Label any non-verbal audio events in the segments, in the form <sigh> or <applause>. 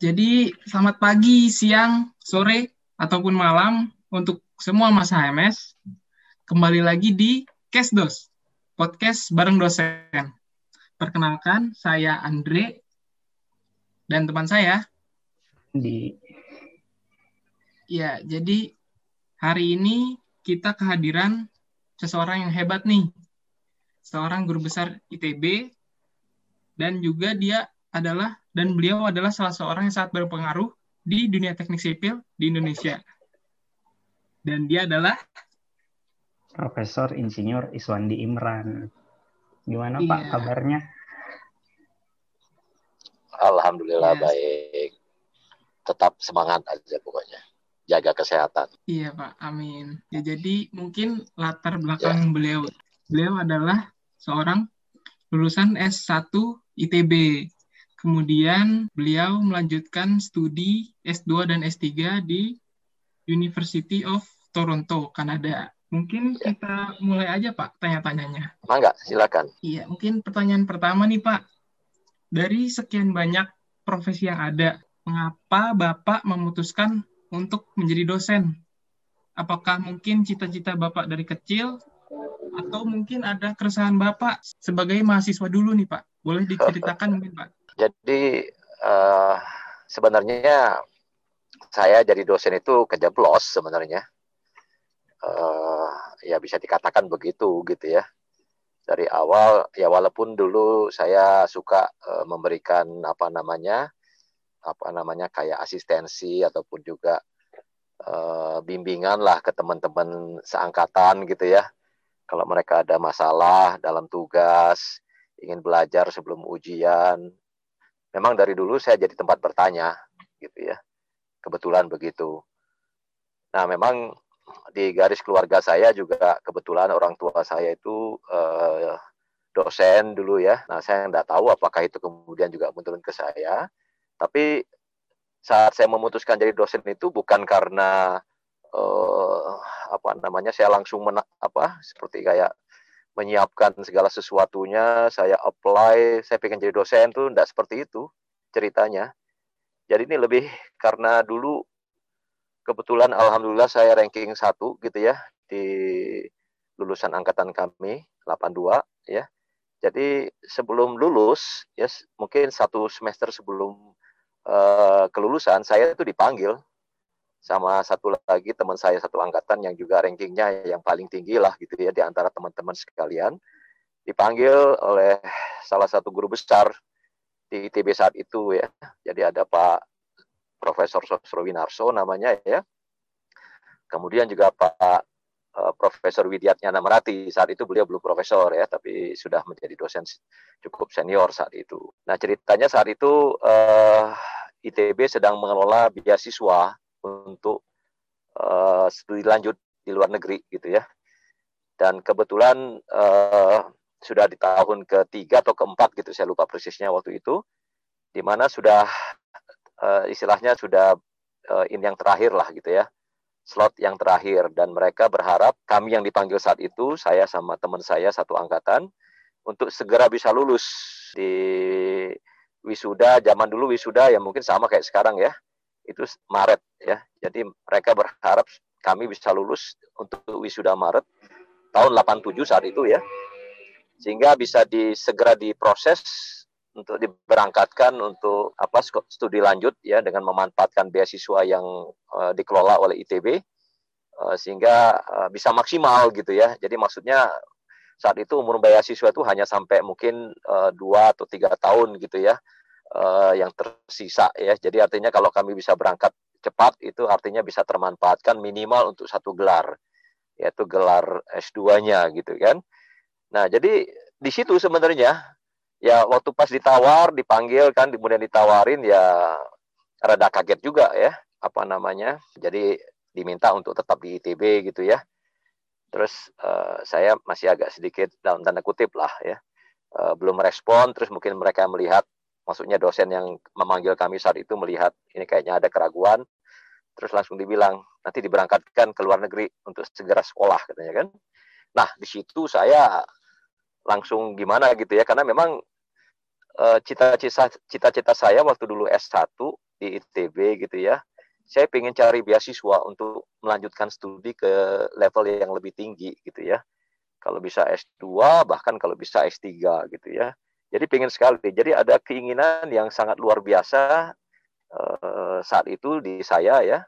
Jadi selamat pagi, siang, sore, ataupun malam untuk semua Mas HMS. Kembali lagi di Kesdos, podcast bareng dosen. Perkenalkan, saya Andre dan teman saya. Di Ya, jadi hari ini kita kehadiran seseorang yang hebat nih. Seorang guru besar ITB dan juga dia adalah dan beliau adalah salah seorang yang sangat berpengaruh di dunia teknik sipil di Indonesia. Dan dia adalah Profesor Insinyur Iswandi Imran. Gimana Pak Iya. kabarnya? Alhamdulillah Yes. baik. Tetap semangat aja pokoknya. Jaga kesehatan. Iya Pak, amin. Ya, jadi mungkin latar belakang beliau. Beliau adalah seorang lulusan S1 ITB. Kemudian beliau melanjutkan studi S2 dan S3 di University of Toronto, Kanada. Mungkin kita mulai aja Pak tanya-tanyanya. Mangga, silakan. Iya, mungkin pertanyaan pertama nih Pak. Dari sekian banyak profesi yang ada, mengapa Bapak memutuskan untuk menjadi dosen? Apakah mungkin cita-cita Bapak dari kecil atau mungkin ada keresahan Bapak sebagai mahasiswa dulu nih Pak? Boleh diceritakan mungkin Pak? Jadi eh, sebenarnya saya jadi dosen itu kejeblos sebenarnya. Eh, ya bisa dikatakan begitu gitu ya. Dari awal ya walaupun dulu saya suka eh, memberikan apa namanya apa namanya kayak asistensi ataupun juga bimbingan lah ke teman-teman seangkatan gitu ya. Kalau mereka ada masalah dalam tugas, ingin belajar sebelum ujian, memang dari dulu saya jadi tempat bertanya gitu ya. Kebetulan begitu. Nah, memang di garis keluarga saya juga kebetulan orang tua saya itu eh, dosen dulu ya. Nah, saya nggak tahu apakah itu kemudian juga menurun ke saya. Tapi saat saya memutuskan jadi dosen itu bukan karena eh, apa namanya saya langsung mena- apa seperti kayak menyiapkan segala sesuatunya, saya apply, saya pengen jadi dosen tuh enggak seperti itu ceritanya. Jadi ini lebih karena dulu kebetulan alhamdulillah saya ranking satu gitu ya di lulusan angkatan kami 82 ya. Jadi sebelum lulus ya mungkin satu semester sebelum eh, kelulusan saya itu dipanggil sama satu lagi teman saya satu angkatan yang juga rankingnya yang paling tinggi lah gitu ya di antara teman-teman sekalian. Dipanggil oleh salah satu guru besar di ITB saat itu ya. Jadi ada Pak Profesor Sosrowinarso namanya ya. Kemudian juga Pak eh, Profesor Widiatnya Namarati saat itu beliau belum profesor ya tapi sudah menjadi dosen cukup senior saat itu. Nah ceritanya saat itu eh, ITB sedang mengelola beasiswa untuk uh, studi lanjut di luar negeri gitu ya. Dan kebetulan uh, sudah di tahun ketiga atau keempat gitu saya lupa persisnya waktu itu, di mana sudah uh, istilahnya sudah uh, ini yang terakhir lah gitu ya, slot yang terakhir dan mereka berharap kami yang dipanggil saat itu saya sama teman saya satu angkatan untuk segera bisa lulus di wisuda zaman dulu wisuda ya mungkin sama kayak sekarang ya itu Maret ya. Jadi mereka berharap kami bisa lulus untuk wisuda Maret tahun 87 saat itu ya. Sehingga bisa disegera diproses untuk diberangkatkan untuk apa studi lanjut ya dengan memanfaatkan beasiswa yang uh, dikelola oleh ITB uh, sehingga uh, bisa maksimal gitu ya. Jadi maksudnya saat itu umur beasiswa itu hanya sampai mungkin dua atau tiga tahun gitu ya uh, yang tersisa ya. Jadi artinya kalau kami bisa berangkat cepat itu artinya bisa termanfaatkan minimal untuk satu gelar yaitu gelar S2-nya gitu kan. Nah, jadi di situ sebenarnya ya waktu pas ditawar, dipanggil kan kemudian ditawarin ya rada kaget juga ya apa namanya. Jadi diminta untuk tetap di ITB gitu ya. Terus uh, saya masih agak sedikit dalam tanda kutip lah ya. Uh, belum merespon terus mungkin mereka melihat maksudnya dosen yang memanggil kami saat itu melihat ini kayaknya ada keraguan terus langsung dibilang nanti diberangkatkan ke luar negeri untuk segera sekolah katanya kan nah di situ saya langsung gimana gitu ya karena memang cita-cita cita-cita saya waktu dulu S1 di ITB gitu ya saya ingin cari beasiswa untuk melanjutkan studi ke level yang lebih tinggi gitu ya. Kalau bisa S2 bahkan kalau bisa S3 gitu ya. Jadi pengen sekali. Jadi ada keinginan yang sangat luar biasa uh, saat itu di saya ya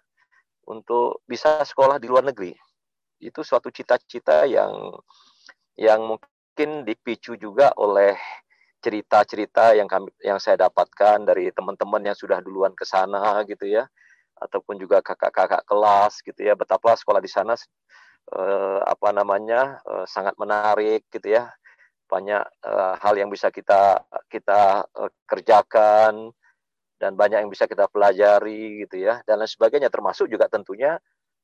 untuk bisa sekolah di luar negeri. Itu suatu cita-cita yang yang mungkin dipicu juga oleh cerita-cerita yang kami yang saya dapatkan dari teman-teman yang sudah duluan ke sana gitu ya ataupun juga kakak-kakak kelas gitu ya betapa sekolah di sana eh, apa namanya eh, sangat menarik gitu ya banyak eh, hal yang bisa kita kita eh, kerjakan dan banyak yang bisa kita pelajari gitu ya dan lain sebagainya. Termasuk juga tentunya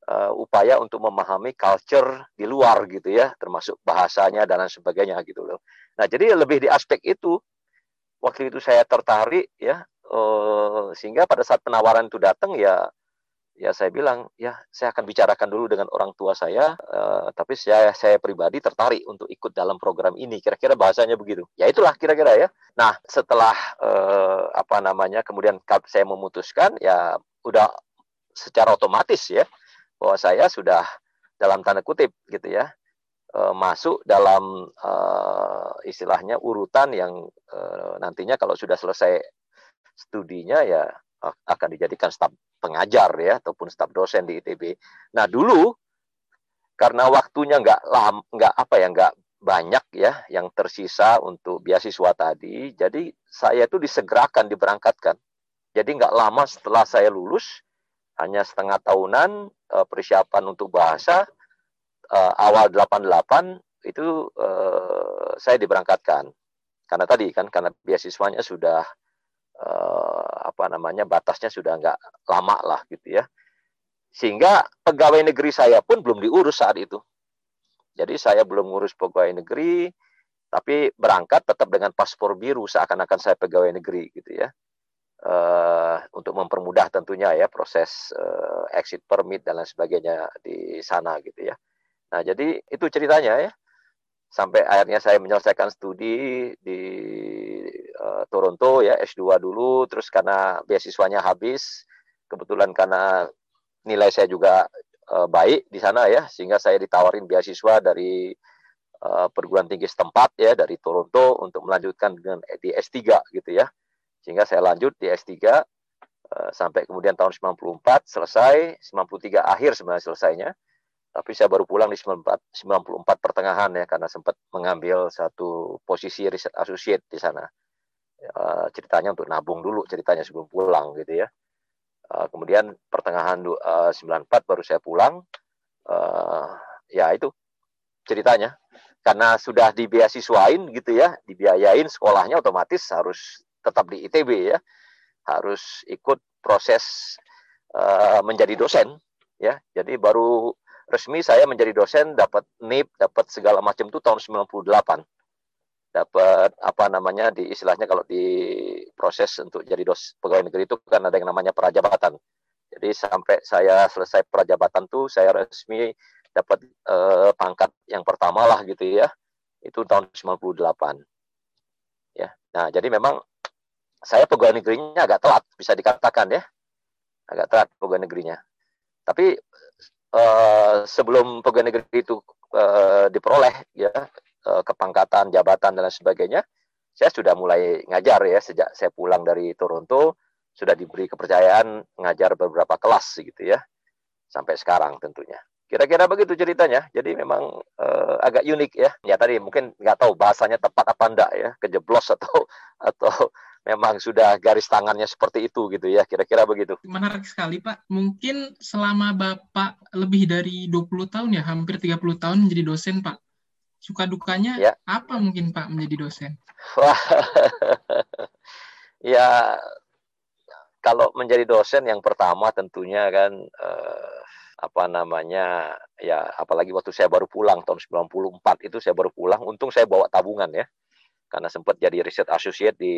uh, upaya untuk memahami culture di luar gitu ya termasuk bahasanya dan lain sebagainya gitu loh. Nah jadi lebih di aspek itu waktu itu saya tertarik ya uh, sehingga pada saat penawaran itu datang ya ya saya bilang ya saya akan bicarakan dulu dengan orang tua saya uh, tapi saya saya pribadi tertarik untuk ikut dalam program ini. Kira-kira bahasanya begitu. Ya itulah kira-kira ya. Nah setelah uh, apa namanya kemudian saya memutuskan ya udah secara otomatis ya bahwa saya sudah dalam tanda kutip gitu ya uh, masuk dalam uh, istilahnya urutan yang uh, nantinya kalau sudah selesai studinya ya akan dijadikan staf pengajar ya ataupun staf dosen di ITB. Nah dulu karena waktunya nggak lam nggak apa ya nggak banyak ya yang tersisa untuk beasiswa tadi, jadi saya itu disegerakan diberangkatkan. Jadi nggak lama setelah saya lulus, hanya setengah tahunan eh, persiapan untuk bahasa eh, awal 88 itu eh, saya diberangkatkan. Karena tadi kan karena beasiswanya sudah uh, apa namanya batasnya sudah nggak lama lah gitu ya. Sehingga pegawai negeri saya pun belum diurus saat itu. Jadi saya belum ngurus pegawai negeri, tapi berangkat tetap dengan paspor biru seakan-akan saya pegawai negeri gitu ya. Uh, untuk mempermudah tentunya ya proses uh, exit permit dan lain sebagainya di sana gitu ya. Nah jadi itu ceritanya ya sampai akhirnya saya menyelesaikan studi di uh, Toronto ya S2 dulu terus karena beasiswanya habis kebetulan karena nilai saya juga uh, baik di sana ya sehingga saya ditawarin beasiswa dari uh, perguruan tinggi setempat ya dari Toronto untuk melanjutkan dengan di S3 gitu ya sehingga saya lanjut di S3 uh, sampai kemudian tahun 94 selesai 93 akhir sebenarnya selesainya tapi saya baru pulang di 94, 94 pertengahan ya karena sempat mengambil satu posisi riset associate di sana. Uh, ceritanya untuk nabung dulu ceritanya sebelum pulang gitu ya. Uh, kemudian pertengahan uh, 94 baru saya pulang. Ya itu ceritanya. Karena sudah dibeasiswain gitu ya, dibiayain sekolahnya otomatis harus tetap di ITB ya. Harus ikut proses menjadi dosen ya. Jadi baru resmi saya menjadi dosen dapat NIP, dapat segala macam itu tahun 98. Dapat apa namanya di istilahnya kalau di proses untuk jadi dos pegawai negeri itu kan ada yang namanya prajabatan. Jadi sampai saya selesai prajabatan tuh saya resmi dapat eh, pangkat yang pertama lah gitu ya. Itu tahun 98. Ya. Nah, jadi memang saya pegawai negerinya agak telat bisa dikatakan ya. Agak telat pegawai negerinya. Tapi Uh, sebelum pegawai negeri itu uh, diperoleh ya kepangkatan jabatan dan lain sebagainya saya sudah mulai ngajar ya sejak saya pulang dari Toronto sudah diberi kepercayaan ngajar beberapa kelas gitu ya sampai sekarang tentunya kira-kira begitu ceritanya jadi memang uh, agak unik ya ya tadi mungkin nggak tahu bahasanya tepat apa enggak ya kejeblos <laughs> atau atau memang sudah garis tangannya seperti itu gitu ya, kira-kira begitu. Menarik sekali Pak. Mungkin selama Bapak lebih dari 20 tahun ya, hampir 30 tahun menjadi dosen Pak. Suka dukanya ya. apa mungkin Pak menjadi dosen? Wah, <laughs> ya kalau menjadi dosen yang pertama tentunya kan eh, apa namanya ya apalagi waktu saya baru pulang tahun 94 itu saya baru pulang untung saya bawa tabungan ya karena sempat jadi riset associate di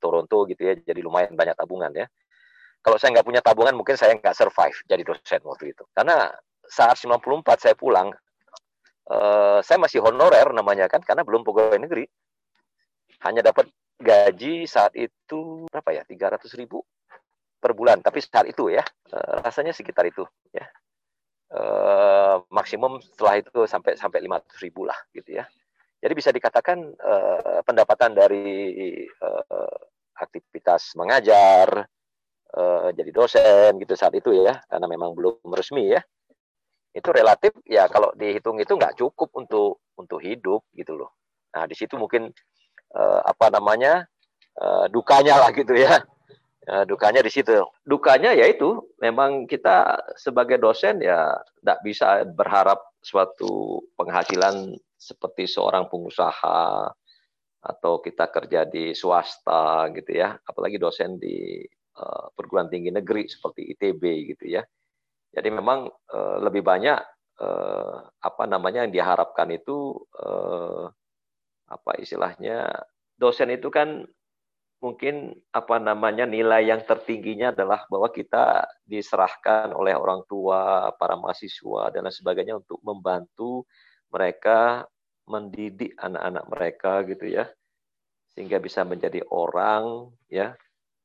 Toronto gitu ya, jadi lumayan banyak tabungan ya. Kalau saya nggak punya tabungan, mungkin saya nggak survive jadi dosen waktu itu. Karena saat 94 saya pulang, uh, saya masih honorer namanya kan, karena belum pegawai negeri. Hanya dapat gaji saat itu berapa ya, 300 ribu per bulan. Tapi saat itu ya, uh, rasanya sekitar itu ya. Uh, maksimum setelah itu sampai sampai 500 ribu lah gitu ya. Jadi bisa dikatakan uh, pendapatan dari uh, aktivitas mengajar, uh, jadi dosen gitu saat itu ya, karena memang belum resmi ya. Itu relatif ya kalau dihitung itu nggak cukup untuk untuk hidup gitu loh. Nah di situ mungkin uh, apa namanya uh, dukanya lah gitu ya Ya, dukanya di situ. Dukanya yaitu memang kita sebagai dosen ya tidak bisa berharap suatu penghasilan seperti seorang pengusaha atau kita kerja di swasta gitu ya, apalagi dosen di uh, perguruan tinggi negeri seperti ITB gitu ya. Jadi memang uh, lebih banyak uh, apa namanya yang diharapkan itu uh, apa istilahnya dosen itu kan mungkin apa namanya nilai yang tertingginya adalah bahwa kita diserahkan oleh orang tua, para mahasiswa dan lain sebagainya untuk membantu mereka mendidik anak-anak mereka gitu ya. Sehingga bisa menjadi orang ya,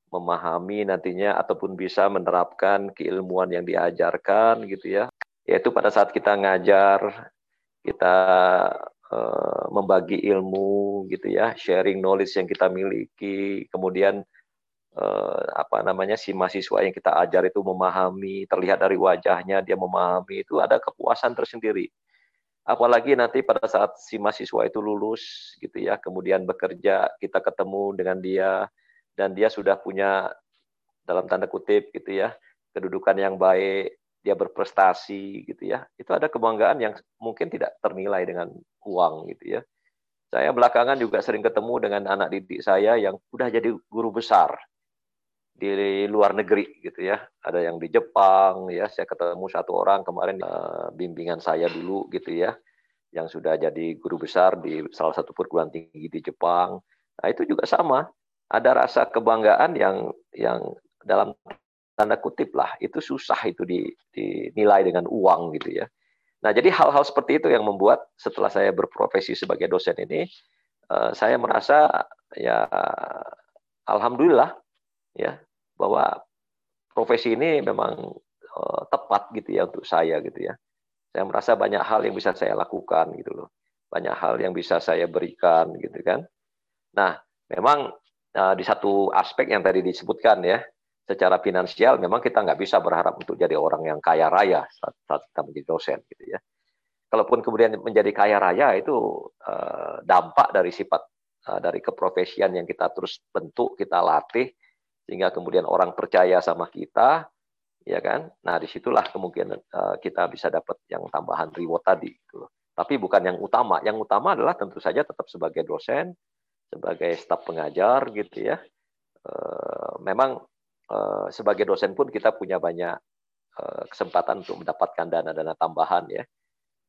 memahami nantinya ataupun bisa menerapkan keilmuan yang diajarkan gitu ya. Yaitu pada saat kita ngajar, kita Eh, membagi ilmu gitu ya, sharing knowledge yang kita miliki, kemudian uh, apa namanya si mahasiswa yang kita ajar itu memahami, terlihat dari wajahnya dia memahami itu ada kepuasan tersendiri. Apalagi nanti pada saat si mahasiswa itu lulus gitu ya, kemudian bekerja, kita ketemu dengan dia dan dia sudah punya dalam tanda kutip gitu ya, kedudukan yang baik, dia berprestasi gitu ya. Itu ada kebanggaan yang mungkin tidak ternilai dengan uang gitu ya. Saya belakangan juga sering ketemu dengan anak didik saya yang udah jadi guru besar di luar negeri gitu ya. Ada yang di Jepang ya saya ketemu satu orang kemarin uh, bimbingan saya dulu gitu ya yang sudah jadi guru besar di salah satu perguruan tinggi di Jepang. Nah itu juga sama ada rasa kebanggaan yang yang dalam tanda kutip lah itu susah itu dinilai dengan uang gitu ya. Nah jadi hal-hal seperti itu yang membuat setelah saya berprofesi sebagai dosen ini uh, saya merasa ya alhamdulillah ya bahwa profesi ini memang uh, tepat gitu ya untuk saya gitu ya. Saya merasa banyak hal yang bisa saya lakukan gitu loh. Banyak hal yang bisa saya berikan gitu kan. Nah, memang uh, di satu aspek yang tadi disebutkan ya, secara finansial memang kita nggak bisa berharap untuk jadi orang yang kaya raya saat, saat kita menjadi dosen gitu ya. Kalaupun kemudian menjadi kaya raya itu uh, dampak dari sifat uh, dari keprofesian yang kita terus bentuk, kita latih sehingga kemudian orang percaya sama kita, ya kan? Nah di situlah kemungkinan uh, kita bisa dapat yang tambahan reward tadi. Gitu loh. Tapi bukan yang utama. Yang utama adalah tentu saja tetap sebagai dosen, sebagai staf pengajar gitu ya. Uh, memang Eh, sebagai dosen pun kita punya banyak eh, kesempatan untuk mendapatkan dana-dana tambahan ya.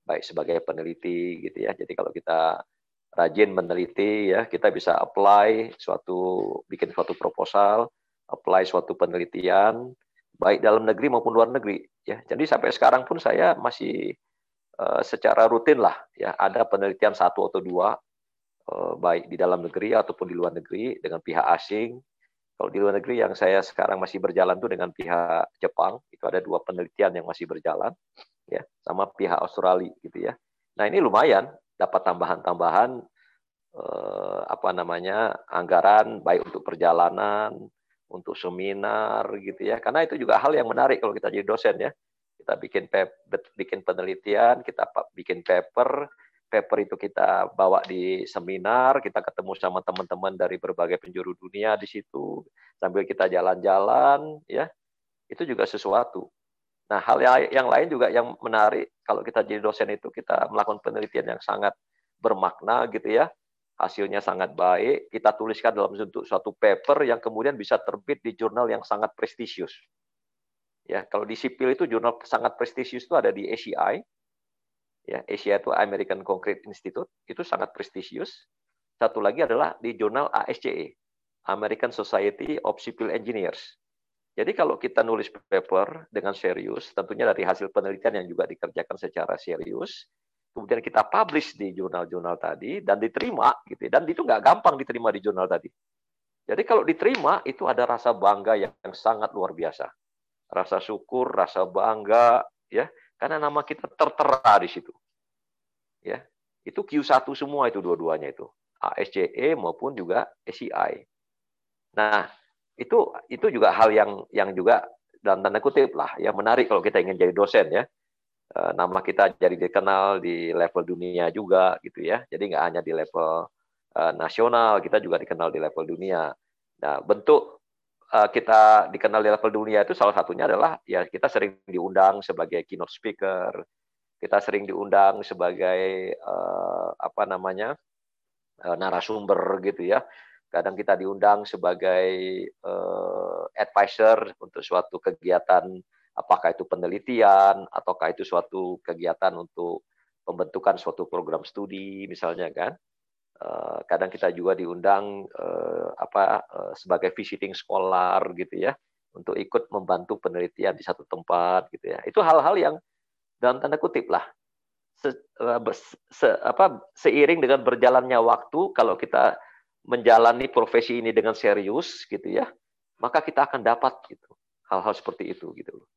Baik sebagai peneliti gitu ya. Jadi kalau kita rajin meneliti ya kita bisa apply suatu bikin suatu proposal apply suatu penelitian baik dalam negeri maupun luar negeri ya. Jadi sampai sekarang pun saya masih secara rutin lah ya. Ada penelitian satu atau dua baik di dalam negeri ataupun di luar negeri dengan pihak asing kalau di luar negeri yang saya sekarang masih berjalan tuh dengan pihak Jepang, itu ada dua penelitian yang masih berjalan, ya, sama pihak Australia gitu ya. Nah ini lumayan dapat tambahan-tambahan eh, apa namanya anggaran baik untuk perjalanan, untuk seminar gitu ya. Karena itu juga hal yang menarik kalau kita jadi dosen ya. Kita bikin bikin penelitian, kita bikin paper, paper itu kita bawa di seminar, kita ketemu sama teman-teman dari berbagai penjuru dunia di situ, sambil kita jalan-jalan, ya, itu juga sesuatu. Nah, hal yang lain juga yang menarik kalau kita jadi dosen itu kita melakukan penelitian yang sangat bermakna gitu ya, hasilnya sangat baik, kita tuliskan dalam bentuk suatu paper yang kemudian bisa terbit di jurnal yang sangat prestisius. Ya, kalau di sipil itu jurnal sangat prestisius itu ada di ACI, ya Asia itu American Concrete Institute itu sangat prestisius. Satu lagi adalah di jurnal ASCE, American Society of Civil Engineers. Jadi kalau kita nulis paper dengan serius, tentunya dari hasil penelitian yang juga dikerjakan secara serius, kemudian kita publish di jurnal-jurnal tadi dan diterima, gitu. Ya. Dan itu nggak gampang diterima di jurnal tadi. Jadi kalau diterima itu ada rasa bangga yang, yang sangat luar biasa. Rasa syukur, rasa bangga, ya, karena nama kita tertera di situ. Ya, itu Q1 semua itu dua-duanya itu. ASCE maupun juga SCI. Nah, itu itu juga hal yang yang juga dalam tanda kutip lah yang menarik kalau kita ingin jadi dosen ya eh, nama kita jadi dikenal di level dunia juga gitu ya jadi nggak hanya di level uh, nasional kita juga dikenal di level dunia nah bentuk kita dikenal di level dunia itu salah satunya adalah ya kita sering diundang sebagai keynote speaker kita sering diundang sebagai uh, apa namanya uh, narasumber gitu ya. Kadang kita diundang sebagai uh, advisor untuk suatu kegiatan apakah itu penelitian ataukah itu suatu kegiatan untuk pembentukan suatu program studi misalnya kan kadang kita juga diundang uh, apa uh, sebagai visiting scholar gitu ya untuk ikut membantu penelitian di satu tempat gitu ya itu hal-hal yang dalam tanda kutip lah se, se, apa, seiring dengan berjalannya waktu kalau kita menjalani profesi ini dengan serius gitu ya, maka kita akan dapat gitu hal-hal seperti itu gitu loh.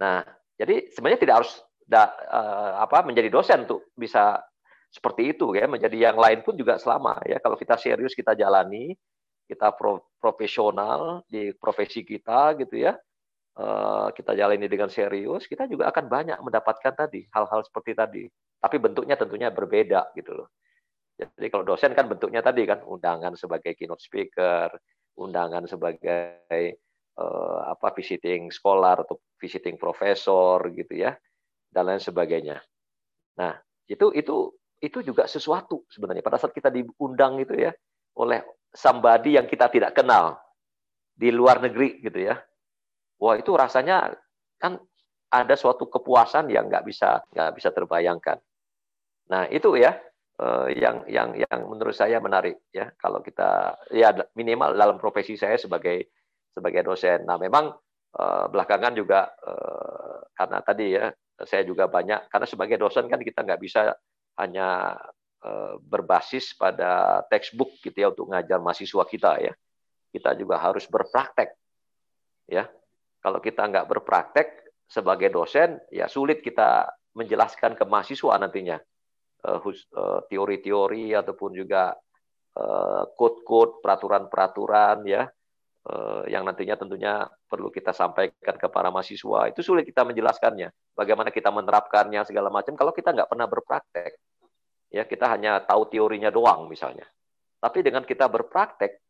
Nah, jadi sebenarnya tidak harus da, apa menjadi dosen untuk bisa seperti itu ya, menjadi yang lain pun juga selama ya. Kalau kita serius kita jalani, kita pro, profesional di profesi kita gitu ya. Uh, kita jalani dengan serius, kita juga akan banyak mendapatkan tadi hal-hal seperti tadi. Tapi bentuknya tentunya berbeda gitu loh. Jadi kalau dosen kan bentuknya tadi kan undangan sebagai keynote speaker, undangan sebagai uh, apa visiting scholar atau visiting profesor gitu ya dan lain sebagainya. Nah, itu itu itu juga sesuatu sebenarnya pada saat kita diundang itu ya oleh somebody yang kita tidak kenal di luar negeri gitu ya. Wah, itu rasanya kan ada suatu kepuasan yang nggak bisa nggak bisa terbayangkan. Nah, itu ya uh, yang yang yang menurut saya menarik ya kalau kita ya minimal dalam profesi saya sebagai sebagai dosen. Nah memang uh, belakangan juga uh, karena tadi ya saya juga banyak karena sebagai dosen kan kita nggak bisa hanya uh, berbasis pada textbook gitu ya untuk ngajar mahasiswa kita ya. Kita juga harus berpraktek ya. Kalau kita nggak berpraktek sebagai dosen ya sulit kita menjelaskan ke mahasiswa nantinya Eh, eh, teori-teori ataupun juga eh, code-code peraturan-peraturan ya yang nantinya tentunya perlu kita sampaikan ke para mahasiswa. Itu sulit kita menjelaskannya. Bagaimana kita menerapkannya segala macam. Kalau kita nggak pernah berpraktek ya kita hanya tahu teorinya doang misalnya. Tapi dengan kita berpraktek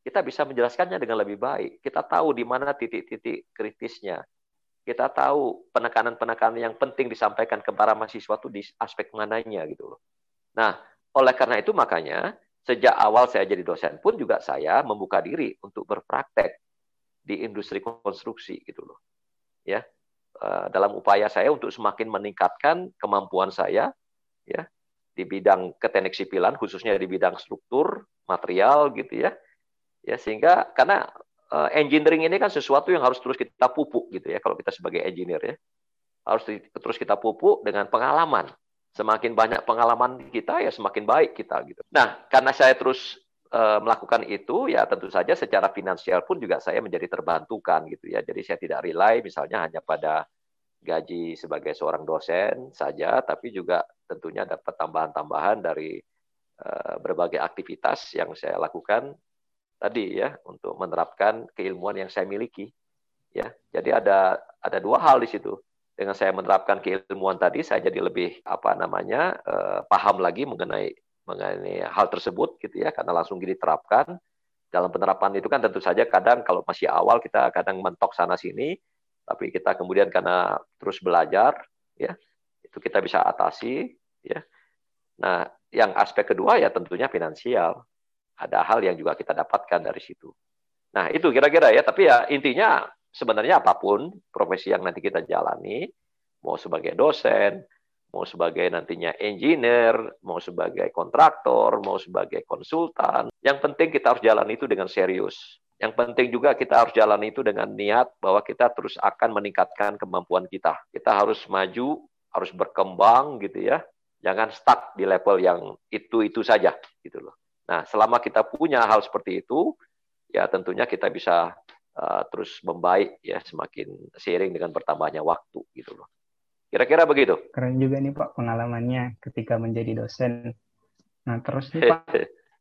kita bisa menjelaskannya dengan lebih baik. Kita tahu di mana titik-titik kritisnya. Kita tahu penekanan-penekanan yang penting disampaikan ke para mahasiswa itu di aspek mananya gitu loh. Nah, oleh karena itu makanya sejak awal saya jadi dosen pun juga saya membuka diri untuk berpraktek di industri konstruksi gitu loh. Ya. Eh, dalam upaya saya untuk semakin meningkatkan kemampuan saya ya di bidang keteknik sipilan khususnya di bidang struktur, material gitu ya. Ya sehingga karena uh, engineering ini kan sesuatu yang harus terus kita pupuk gitu ya kalau kita sebagai engineer ya harus terus kita pupuk dengan pengalaman semakin banyak pengalaman kita ya semakin baik kita gitu. Nah karena saya terus uh, melakukan itu ya tentu saja secara finansial pun juga saya menjadi terbantukan gitu ya. Jadi saya tidak rely misalnya hanya pada gaji sebagai seorang dosen saja tapi juga tentunya dapat tambahan-tambahan dari uh, berbagai aktivitas yang saya lakukan tadi ya untuk menerapkan keilmuan yang saya miliki ya. Jadi ada ada dua hal di situ dengan saya menerapkan keilmuan tadi saya jadi lebih apa namanya eh, paham lagi mengenai mengenai hal tersebut gitu ya karena langsung diterapkan dalam penerapan itu kan tentu saja kadang kalau masih awal kita kadang mentok sana sini tapi kita kemudian karena terus belajar ya itu kita bisa atasi ya nah yang aspek kedua ya tentunya finansial ada hal yang juga kita dapatkan dari situ. Nah, itu kira-kira ya. Tapi ya intinya sebenarnya apa pun profesi yang nanti kita jalani, mau sebagai dosen, mau sebagai nantinya engineer, mau sebagai kontraktor, mau sebagai konsultan, yang penting kita harus jalani itu dengan serius. Yang penting juga kita harus jalani itu dengan niat bahwa kita terus akan meningkatkan kemampuan kita. Kita harus maju, harus berkembang gitu ya. Jangan stuck di level yang itu-itu saja gitu loh. Nah, selama kita punya hal seperti itu, ya tentunya kita bisa uh, terus membaik ya semakin seiring dengan bertambahnya waktu gitu loh. Kira-kira begitu. Keren juga nih Pak pengalamannya ketika menjadi dosen. Nah terus nih Pak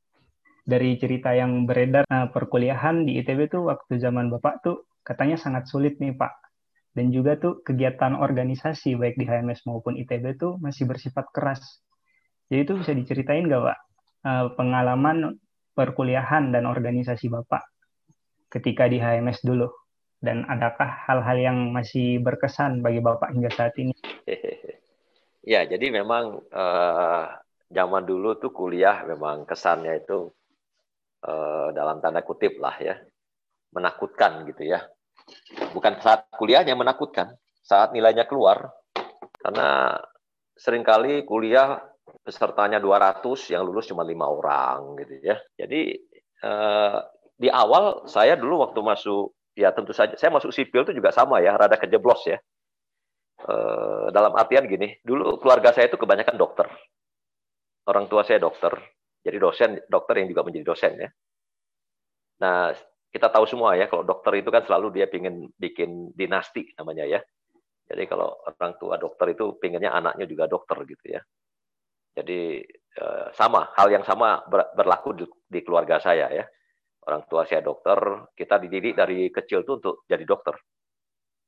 <laughs> dari cerita yang beredar nah, perkuliahan di ITB tuh waktu zaman Bapak tuh katanya sangat sulit nih Pak. Dan juga tuh kegiatan organisasi baik di HMS maupun ITB tuh masih bersifat keras. Jadi itu bisa diceritain nggak Pak uh, pengalaman perkuliahan dan organisasi Bapak ketika di HMS dulu? Dan adakah hal-hal yang masih berkesan bagi Bapak hingga saat ini? <laughs> Ya, jadi memang uh, zaman dulu tuh kuliah memang kesannya itu uh, dalam tanda kutip lah ya, menakutkan gitu ya. Bukan saat kuliahnya menakutkan, saat nilainya keluar. Karena sering kali kuliah pesertanya 200, yang lulus cuma lima orang gitu ya. Jadi uh, di awal saya dulu waktu masuk ya tentu saja saya masuk sipil itu juga sama ya, rada kejeblos ya. E, dalam artian gini, dulu keluarga saya itu kebanyakan dokter. Orang tua saya dokter, jadi dosen, dokter yang juga menjadi dosen ya. Nah, kita tahu semua ya, kalau dokter itu kan selalu dia ingin bikin dinasti namanya ya. Jadi kalau orang tua dokter itu pinginnya anaknya juga dokter gitu ya. Jadi eh, sama, hal yang sama berlaku di keluarga saya ya orang tua saya dokter, kita dididik dari kecil tuh untuk jadi dokter.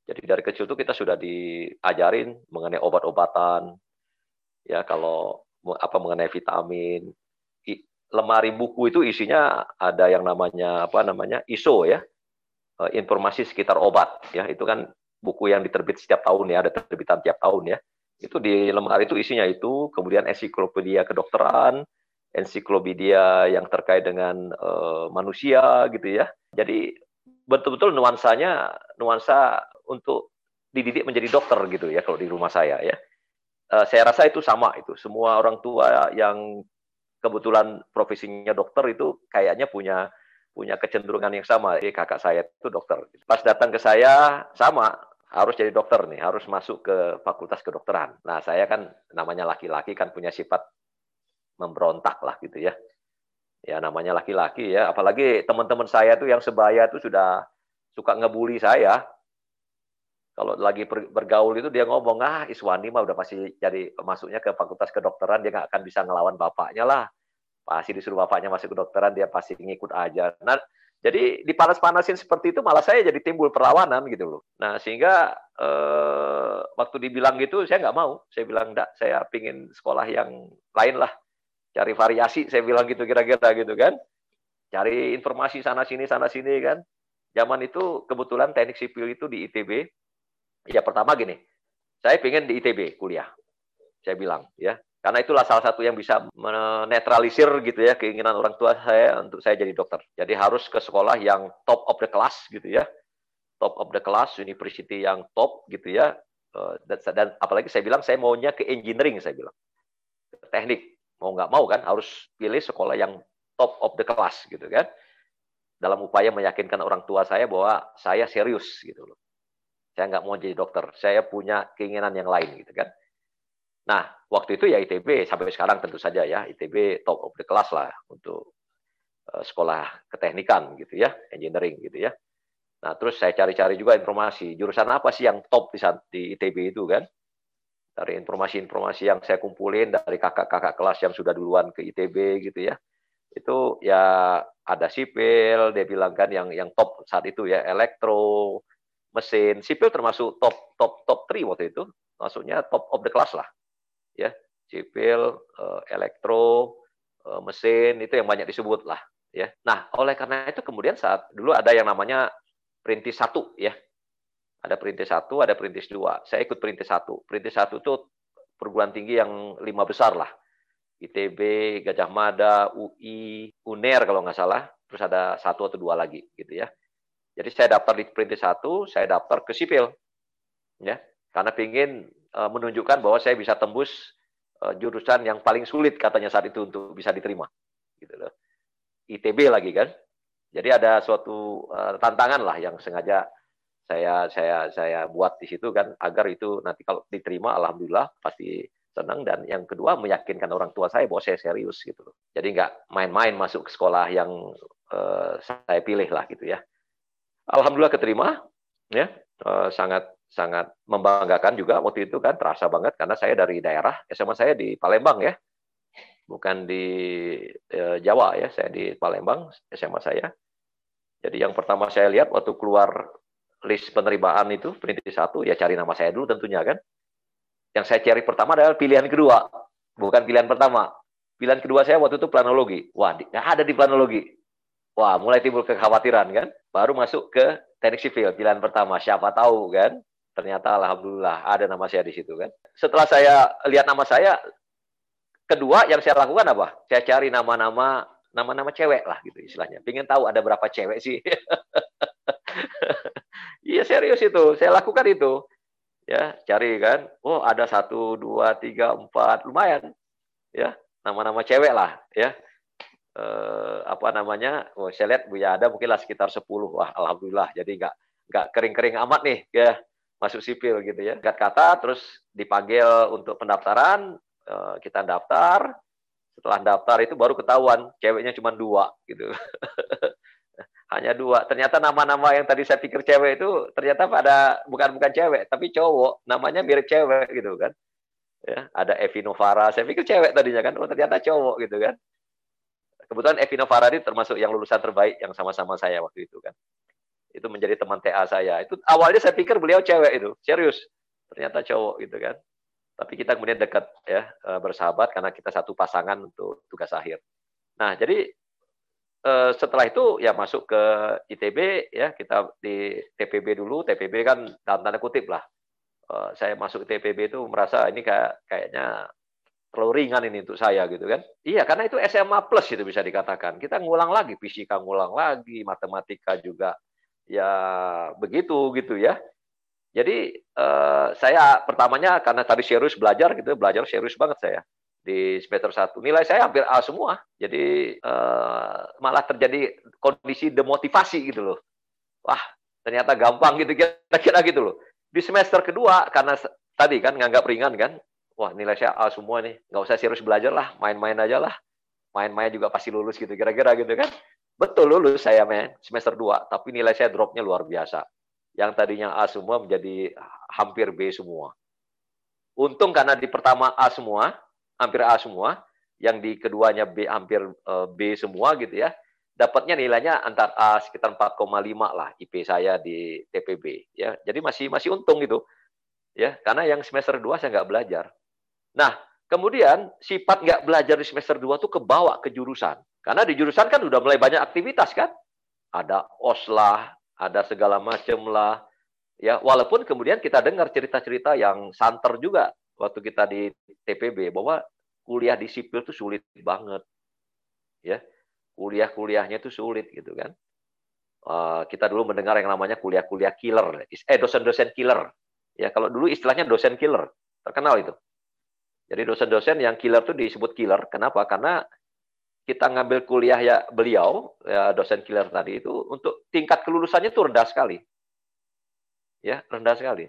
Jadi dari kecil tuh kita sudah diajarin mengenai obat-obatan, ya kalau apa mengenai vitamin, lemari buku itu isinya ada yang namanya apa namanya ISO ya, e, informasi sekitar obat ya. Itu kan buku yang diterbit setiap tahun ya ada terbitan tiap tahun ya. Itu di lemari itu isinya itu kemudian ensiklopedia kedokteran ensiklopedia yang terkait dengan uh, manusia gitu ya. Jadi betul-betul nuansanya nuansa untuk dididik menjadi dokter gitu ya kalau di rumah saya ya. Uh, saya rasa itu sama itu. Semua orang tua yang kebetulan profesinya dokter itu kayaknya punya punya kecenderungan yang sama. Jadi kakak saya itu dokter. Pas datang ke saya sama harus jadi dokter nih, harus masuk ke fakultas kedokteran. Nah, saya kan namanya laki-laki kan punya sifat memberontak lah gitu ya. Ya namanya laki-laki ya, apalagi teman-teman saya tuh yang sebaya tuh sudah suka ngebully saya. Kalau lagi bergaul itu dia ngomong, ah Iswani mah udah pasti jadi masuknya ke fakultas kedokteran, dia nggak akan bisa ngelawan bapaknya lah. Pasti disuruh bapaknya masuk kedokteran, dia pasti ngikut aja. Nah, jadi dipanas-panasin seperti itu malah saya jadi timbul perlawanan gitu loh. Nah sehingga eh, waktu dibilang gitu saya nggak mau. Saya bilang enggak, saya pingin sekolah yang lain lah cari variasi saya bilang gitu kira-kira gitu kan. Cari informasi sana sini sana sini kan. Zaman itu kebetulan teknik sipil itu di ITB ya pertama gini saya pengen di ITB kuliah. Saya bilang ya. Karena itulah salah satu yang bisa menetralisir gitu ya keinginan orang tua saya untuk saya jadi dokter. Jadi harus ke sekolah yang top of the class gitu ya. Top of the class university yang top gitu ya. Eh, dan, dan apalagi saya bilang saya maunya ke engineering saya bilang. Teknik mau nggak mau kan harus pilih sekolah yang top of the class gitu kan. Dalam upaya meyakinkan orang tua saya bahwa saya serius gitu loh. Saya nggak mau jadi dokter saya punya keinginan yang lain gitu kan. Nah waktu itu ya ITB sampai sekarang tentu saja ya ITB top of the class lah untuk uh, sekolah keteknikan gitu ya engineering gitu ya. Nah terus saya cari-cari juga informasi jurusan apa sih yang top di, di ITB itu kan dari informasi-informasi yang saya kumpulin dari kakak-kakak kelas yang sudah duluan ke ITB gitu ya. Itu ya ada sipil dia bilang kan yang yang top saat itu ya elektro mesin sipil termasuk top top top 3 waktu itu. Maksudnya top of the class lah ya. Sipil eh, elektro eh, mesin itu yang banyak disebut lah ya. Nah oleh karena itu kemudian saat dulu ada yang namanya perintis satu ya ada perintis satu, ada perintis dua. Saya ikut perintis satu. Perintis satu itu perguruan tinggi yang lima besar lah. ITB, Gajah Mada, UI, UNER kalau nggak salah. Terus ada satu atau dua lagi gitu ya. Jadi saya daftar di perintis satu, saya daftar ke sipil. ya Karena ingin uh, menunjukkan bahwa saya bisa tembus uh, jurusan yang paling sulit katanya saat itu untuk bisa diterima. Gitu loh. ITB lagi kan. Jadi ada suatu uh, tantangan lah yang sengaja saya saya saya buat di situ kan agar itu nanti kalau diterima alhamdulillah pasti senang dan yang kedua meyakinkan orang tua saya bahwa saya serius gitu loh. Jadi nggak main-main masuk ke sekolah yang uh, saya pilih lah gitu ya. Alhamdulillah keterima ya uh, sangat sangat membanggakan juga waktu itu kan terasa banget karena saya dari daerah SMA saya di Palembang ya bukan di uh, Jawa ya saya di Palembang SMA saya jadi yang pertama saya lihat waktu keluar list penerimaan itu perintis satu ya cari nama saya dulu tentunya kan yang saya cari pertama adalah pilihan kedua, bukan pilihan pertama. Pilihan kedua saya waktu itu planologi. Wah, nggak ada di planologi. Wah, mulai timbul kekhawatiran kan. Baru masuk ke teknik sipil, pilihan pertama. Siapa tahu kan. Ternyata alhamdulillah ada nama saya di situ kan. Setelah saya lihat nama saya, kedua yang saya lakukan apa? Saya cari nama-nama nama-nama cewek lah gitu istilahnya. Pengen tahu ada berapa cewek sih. <laughs> Iya serius itu, saya lakukan itu. Ya cari kan oh ada satu dua tiga empat lumayan. Ya nama-nama cewek lah ya. Eh, apa namanya oh, saya lihat Buya ada mungkin lah sekitar sepuluh. Wah alhamdulillah. Jadi nggak nggak kering-kering amat nih ya masuk sipil gitu ya. Gat kata terus dipanggil untuk pendaftaran. Eh, kita daftar. Setelah daftar itu baru ketahuan ceweknya cuma dua gitu <laughs> hanya dua. Ternyata nama-nama yang tadi saya pikir cewek itu ternyata pada bukan bukan cewek, tapi cowok. Namanya mirip cewek gitu kan. Ya, ada Evi Novara. Saya pikir cewek tadinya kan, oh ternyata cowok gitu kan. Kebetulan Evi Novara ini termasuk yang lulusan terbaik yang sama-sama saya waktu itu kan. Itu menjadi teman TA saya. Itu awalnya saya pikir beliau cewek itu, serius. Ternyata cowok gitu kan. Tapi kita kemudian dekat ya eh, bersahabat karena kita satu pasangan untuk tugas akhir. Nah, jadi Eh, setelah itu ya masuk ke ITB ya. Kita di TPB dulu. TPB kan dalam tanda kutip lah. Uh, saya masuk TPB itu merasa ini kayak kayaknya terlalu ringan ini untuk saya gitu kan. Iya karena itu SMA plus itu bisa dikatakan. Kita ngulang lagi fisika ngulang lagi matematika juga ya begitu gitu ya. Jadi uh, saya pertamanya karena tadi serius belajar gitu belajar serius banget saya di semester satu Nilai saya hampir A semua. Jadi uh, malah terjadi kondisi demotivasi gitu loh. Wah, ternyata gampang gitu kira-kira gitu loh. Di semester kedua karena tadi kan nganggap ringan kan. Wah, nilai saya A semua nih. Nggak usah serius belajar lah, main-main aja lah. Main-main juga pasti lulus gitu kira-kira gitu kan. Betul lulus saya men semester 2, tapi nilai saya dropnya luar biasa. Yang tadinya A semua menjadi hampir B semua. Untung karena di pertama A semua, hampir A semua, yang di keduanya B hampir eh, B semua gitu ya. Dapatnya nilainya antar A sekitar 4,5 lah IP saya di TPB ya. Jadi masih masih untung gitu. Ya, karena yang semester 2 saya nggak belajar. Nah, kemudian sifat nggak belajar di semester 2 tuh kebawa ke jurusan. Karena di jurusan kan udah mulai banyak aktivitas kan. Ada OS lah, ada segala macam lah. Ya, walaupun kemudian kita dengar cerita-cerita yang santer juga waktu kita di TPB bahwa kuliah di sipil itu sulit banget. Ya. Kuliah-kuliahnya itu sulit gitu kan. Uh, kita dulu mendengar yang namanya kuliah-kuliah killer, eh dosen-dosen killer. Ya, kalau dulu istilahnya dosen killer, terkenal itu. Jadi dosen-dosen yang killer itu disebut killer. Kenapa? Karena kita ngambil kuliah ya beliau, ya dosen killer tadi itu untuk tingkat kelulusannya itu rendah sekali. Ya, rendah sekali.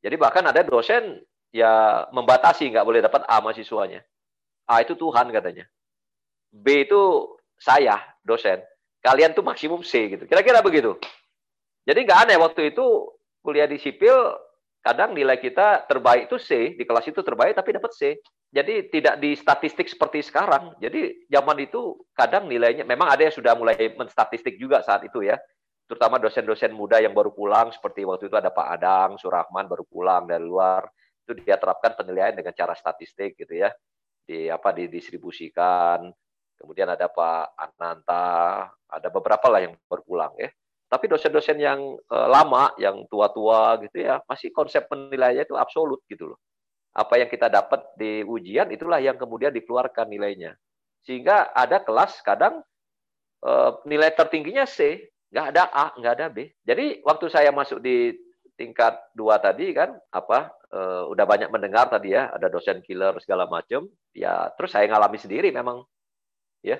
Jadi bahkan ada dosen ya membatasi nggak boleh dapat A mahasiswanya. A itu Tuhan katanya. B itu saya dosen. Kalian tuh maksimum C gitu. Kira-kira begitu. Jadi nggak aneh waktu itu kuliah di sipil kadang nilai kita terbaik itu C di kelas itu terbaik tapi dapat C. Jadi tidak di statistik seperti sekarang. Jadi zaman itu kadang nilainya memang ada yang sudah mulai menstatistik juga saat itu ya. Terutama dosen-dosen muda yang baru pulang seperti waktu itu ada Pak Adang, Surahman baru pulang dari luar itu dia terapkan penilaian dengan cara statistik gitu ya. Di apa didistribusikan. Kemudian ada Pak Ananta ada beberapa lah yang berpulang ya. Tapi dosen-dosen yang eh, lama yang tua-tua gitu ya masih konsep penilaiannya itu absolut gitu loh. Apa yang kita dapat di ujian itulah yang kemudian dikeluarkan nilainya. Sehingga ada kelas kadang eh, nilai tertingginya C nggak ada A nggak ada B. Jadi waktu saya masuk di tingkat dua tadi kan apa uh, udah banyak mendengar tadi ya ada dosen killer segala macam ya terus saya ngalami sendiri memang ya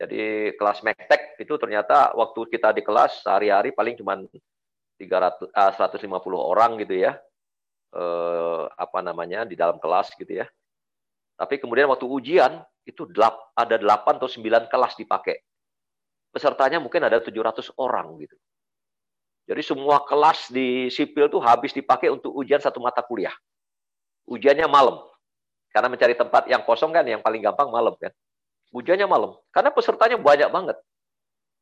jadi kelas mektek itu ternyata waktu kita di kelas sehari-hari paling cuma 300 uh, 150 orang gitu ya uh, apa namanya di dalam kelas gitu ya. Tapi kemudian waktu ujian itu ada 8 atau 9 kelas dipakai. Pesertanya mungkin ada 700 orang gitu. Jadi semua kelas di sipil tuh habis dipakai untuk ujian satu mata kuliah. Ujiannya malam. Karena mencari tempat yang kosong kan yang paling gampang malam kan. Ujiannya malam. Karena pesertanya banyak banget.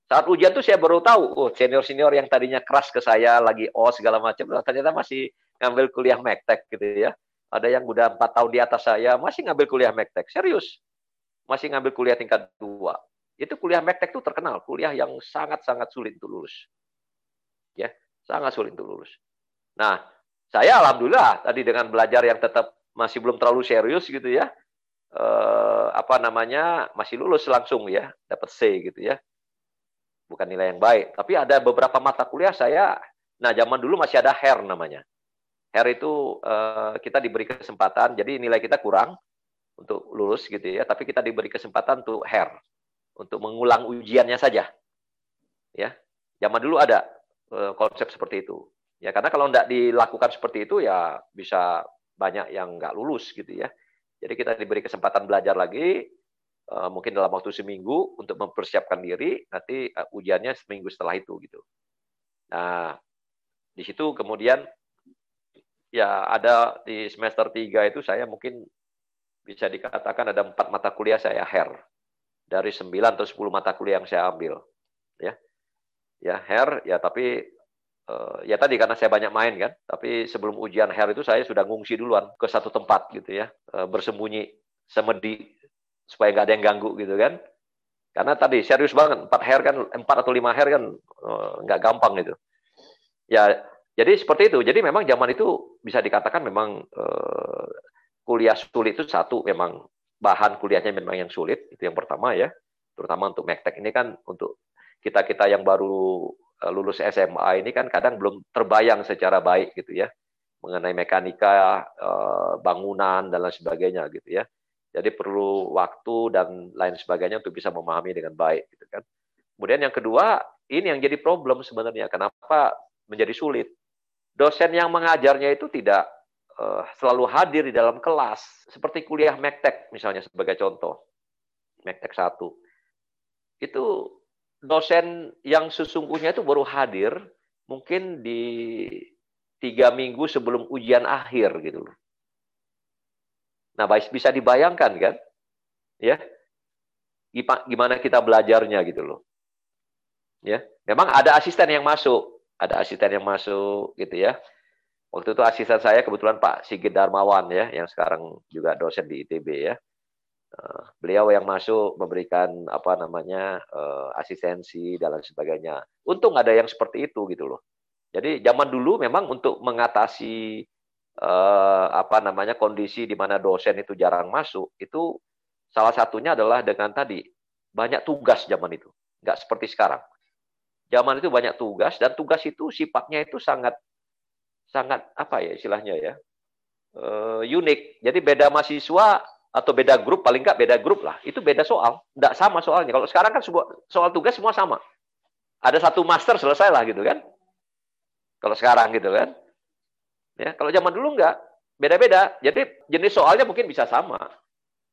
Saat ujian tuh saya baru tahu, oh senior-senior yang tadinya keras ke saya, lagi oh segala macam, ternyata masih ngambil kuliah mektek gitu ya. Ada yang udah empat tahun di atas saya, masih ngambil kuliah mektek. Serius. Masih ngambil kuliah tingkat dua. Itu kuliah mektek tuh terkenal, kuliah yang sangat-sangat sulit untuk lulus. Ya, sangat sulit untuk lulus. Nah, saya alhamdulillah tadi dengan belajar yang tetap masih belum terlalu serius gitu ya. Eh, apa namanya? masih lulus langsung ya, dapat C gitu ya bukan nilai yang baik. Tapi ada beberapa mata kuliah saya, nah zaman dulu masih ada HER namanya. HER itu uh, kita diberi kesempatan, jadi nilai kita kurang untuk lulus gitu ya, tapi kita diberi kesempatan untuk HER, untuk mengulang ujiannya saja. Ya, zaman dulu ada konsep seperti itu. Ya, karena kalau tidak dilakukan seperti itu ya bisa banyak yang nggak lulus gitu ya. Jadi kita diberi kesempatan belajar lagi, Eh, mungkin dalam waktu seminggu untuk mempersiapkan diri, nanti uh, ujiannya seminggu setelah itu gitu. Nah, di situ kemudian ya ada di semester 3 itu saya mungkin bisa dikatakan ada empat mata kuliah saya HER dari 9 atau 10 mata kuliah yang saya ambil ya ya HER ya tapi uh, ya tadi karena saya banyak main kan tapi sebelum ujian HER itu saya sudah ngungsi duluan ke satu tempat gitu ya uh, bersembunyi semedi supaya nggak ada yang ganggu gitu kan. Karena tadi serius banget empat hair kan empat atau lima hair kan nggak gampang gitu. Ya jadi seperti itu. Jadi memang zaman itu bisa dikatakan memang uh, kuliah sulit itu satu memang bahan kuliahnya memang yang sulit itu yang pertama ya. Terutama untuk Mektek ini kan untuk kita kita yang baru eh, lulus SMA ini kan kadang belum terbayang secara baik gitu ya mengenai mekanika bangunan dan lain sebagainya gitu ya. Jadi perlu waktu dan lain sebagainya untuk bisa memahami dengan baik, gitu kan. Kemudian yang kedua, ini yang jadi problem sebenarnya. Kenapa menjadi sulit? Dosen yang mengajarnya itu tidak uh, selalu hadir di dalam kelas, seperti kuliah Mektek misalnya sebagai contoh, Mektek satu. Itu dosen yang sesungguhnya itu baru hadir mungkin di tiga minggu sebelum ujian akhir gitu loh. Nah, bisa dibayangkan kan? Ya. Gimana kita belajarnya gitu loh. Ya. Memang ada asisten yang masuk, ada asisten yang masuk gitu ya. Waktu itu asisten saya kebetulan Pak Sigit Darmawan ya, yang sekarang juga dosen di ITB ya. Beliau yang masuk memberikan apa namanya uh, asistensi dan lain sebagainya. Untung ada yang seperti itu gitu loh. Jadi zaman dulu memang untuk mengatasi eh, apa namanya kondisi di mana dosen itu jarang masuk itu salah satunya adalah dengan tadi banyak tugas zaman itu nggak seperti sekarang zaman itu banyak tugas dan tugas itu sifatnya itu sangat sangat apa ya istilahnya ya uh, unik jadi beda mahasiswa atau beda grup paling nggak beda grup lah itu beda soal nggak sama soalnya kalau sekarang kan soal tugas semua sama ada satu master selesai lah gitu kan kalau sekarang gitu kan Ya, kalau zaman dulu enggak, beda-beda. Jadi jenis soalnya mungkin bisa sama,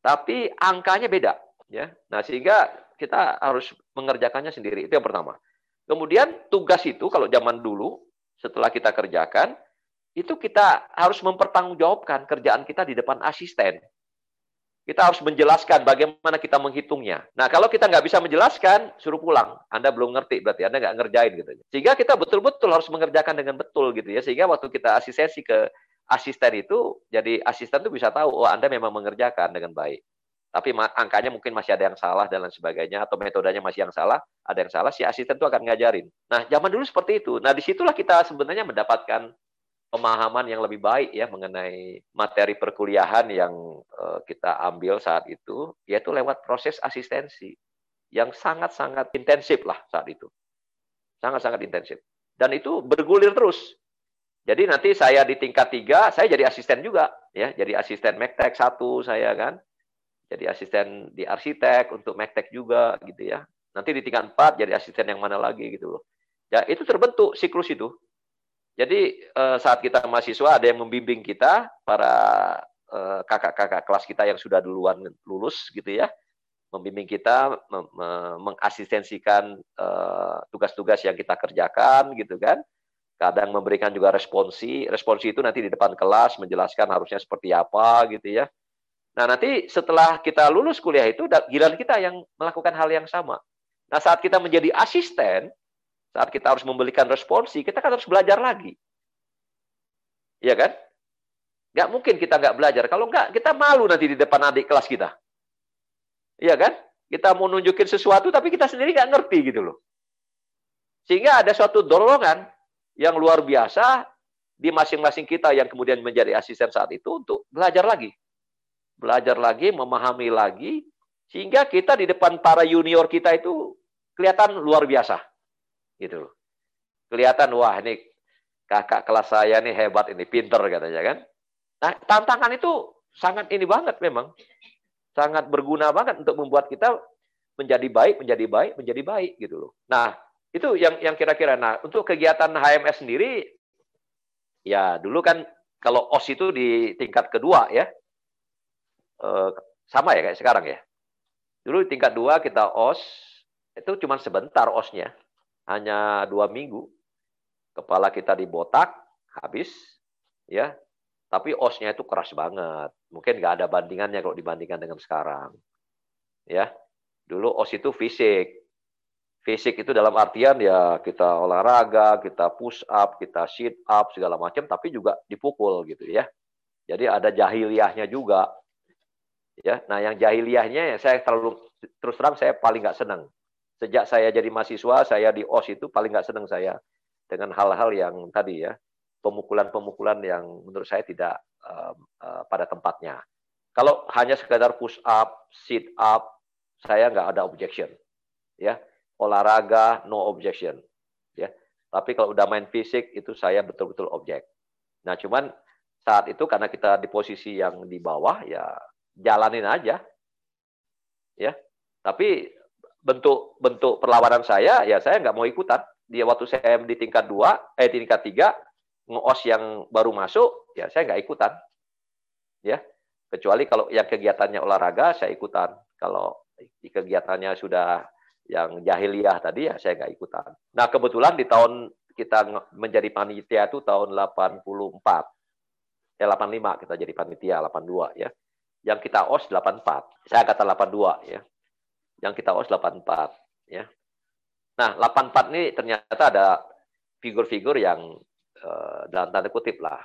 tapi angkanya beda. Ya, nah sehingga kita harus mengerjakannya sendiri. Itu yang pertama. Kemudian tugas itu kalau zaman dulu setelah kita kerjakan itu kita harus mempertanggungjawabkan kerjaan kita di depan asisten. Kita harus menjelaskan bagaimana kita menghitungnya. Nah, kalau kita nggak bisa menjelaskan, suruh pulang. Anda belum ngerti, berarti Anda nggak ngerjain gitu. Sehingga kita betul-betul harus mengerjakan dengan betul gitu ya. Sehingga waktu kita asistensi ke asisten itu, jadi asisten itu bisa tahu, oh Anda memang mengerjakan dengan baik. Tapi angkanya mungkin masih ada yang salah dan lain sebagainya, atau metodenya masih yang salah, ada yang salah, si asisten itu akan ngajarin. Nah, zaman dulu seperti itu. Nah, di situlah kita sebenarnya mendapatkan pemahaman yang lebih baik ya mengenai materi perkuliahan yang uh, kita ambil saat itu yaitu lewat proses asistensi yang sangat-sangat intensif lah saat itu. Sangat-sangat intensif. Dan itu bergulir terus. Jadi nanti saya di tingkat tiga, saya jadi asisten juga, ya, jadi asisten Mektek satu saya kan, jadi asisten di arsitek untuk Mektek juga gitu ya. Nanti di tingkat empat jadi asisten yang mana lagi gitu loh. Ya itu terbentuk siklus itu Jadi uh, saat kita mahasiswa ada yang membimbing kita para uh, kakak-kakak kelas kita yang sudah duluan lulus gitu ya, membimbing kita, mengasistensikan tugas-tugas uh, yang kita kerjakan gitu kan. Kadang memberikan juga responsi. Responsi itu nanti di depan kelas menjelaskan harusnya seperti apa gitu ya. Nah, nanti setelah kita lulus kuliah itu giliran kita yang melakukan hal yang sama. Nah, saat kita menjadi asisten, saat kita harus memberikan responsi, kita kan harus belajar lagi. Iya kan? Nggak mungkin kita nggak belajar. Kalau nggak, kita malu nanti di depan adik kelas kita. Iya kan? Kita mau nunjukin sesuatu, tapi kita sendiri nggak ngerti gitu loh. Sehingga ada suatu dorongan yang luar biasa di masing-masing kita yang kemudian menjadi asisten saat itu untuk belajar lagi belajar lagi, memahami lagi, sehingga kita di depan para junior kita itu kelihatan luar biasa. Gitu Kelihatan, wah ini kakak kelas saya ini hebat, ini pinter katanya kan. Nah, tantangan itu sangat ini banget memang. Sangat berguna banget untuk membuat kita menjadi baik, menjadi baik, menjadi baik gitu loh. Nah, itu yang yang kira-kira. Nah, untuk kegiatan HMS sendiri, ya dulu kan kalau OS itu di tingkat kedua ya, Eh, sama ya kayak sekarang ya. Dulu tingkat dua kita os itu cuma sebentar osnya, hanya dua minggu. Kepala kita dibotak habis, ya. Tapi osnya itu keras banget. Mungkin nggak ada bandingannya kalau dibandingkan dengan sekarang. Ya, dulu os itu fisik. Fisik itu dalam artian ya kita olahraga, kita push up, kita sit up segala macam, tapi juga dipukul gitu ya. Jadi ada jahiliyahnya juga Ya, nah yang jahiliyahnya ya saya terlalu terus terang saya paling nggak senang. Sejak saya jadi mahasiswa, saya di OS itu paling nggak senang saya dengan hal-hal yang tadi ya pemukulan-pemukulan yang menurut saya tidak uh, uh, pada tempatnya. Kalau hanya sekedar push up, sit up, saya nggak ada objection. Ya, olahraga no objection. Ya, tapi kalau udah main fisik itu saya betul-betul objek. Nah, cuman saat itu karena kita di posisi yang di bawah ya jalanin aja. Ya. Tapi bentuk bentuk perlawanan saya ya saya nggak mau ikutan. Dia waktu saya di tingkat dua, eh di tingkat tiga, ngeos yang baru masuk, ya saya nggak ikutan. Ya. Kecuali kalau yang kegiatannya olahraga saya ikutan. Kalau di kegiatannya sudah yang jahiliyah tadi ya saya nggak ikutan. Nah kebetulan di tahun kita menjadi panitia itu tahun 84. Ya 85 kita jadi panitia 82 ya. Yang kita OS 84. Saya kata 82 ya. Yang kita OS 84 ya. Nah, 84 ini ternyata ada figur-figur yang eh, dalam tanda kutip lah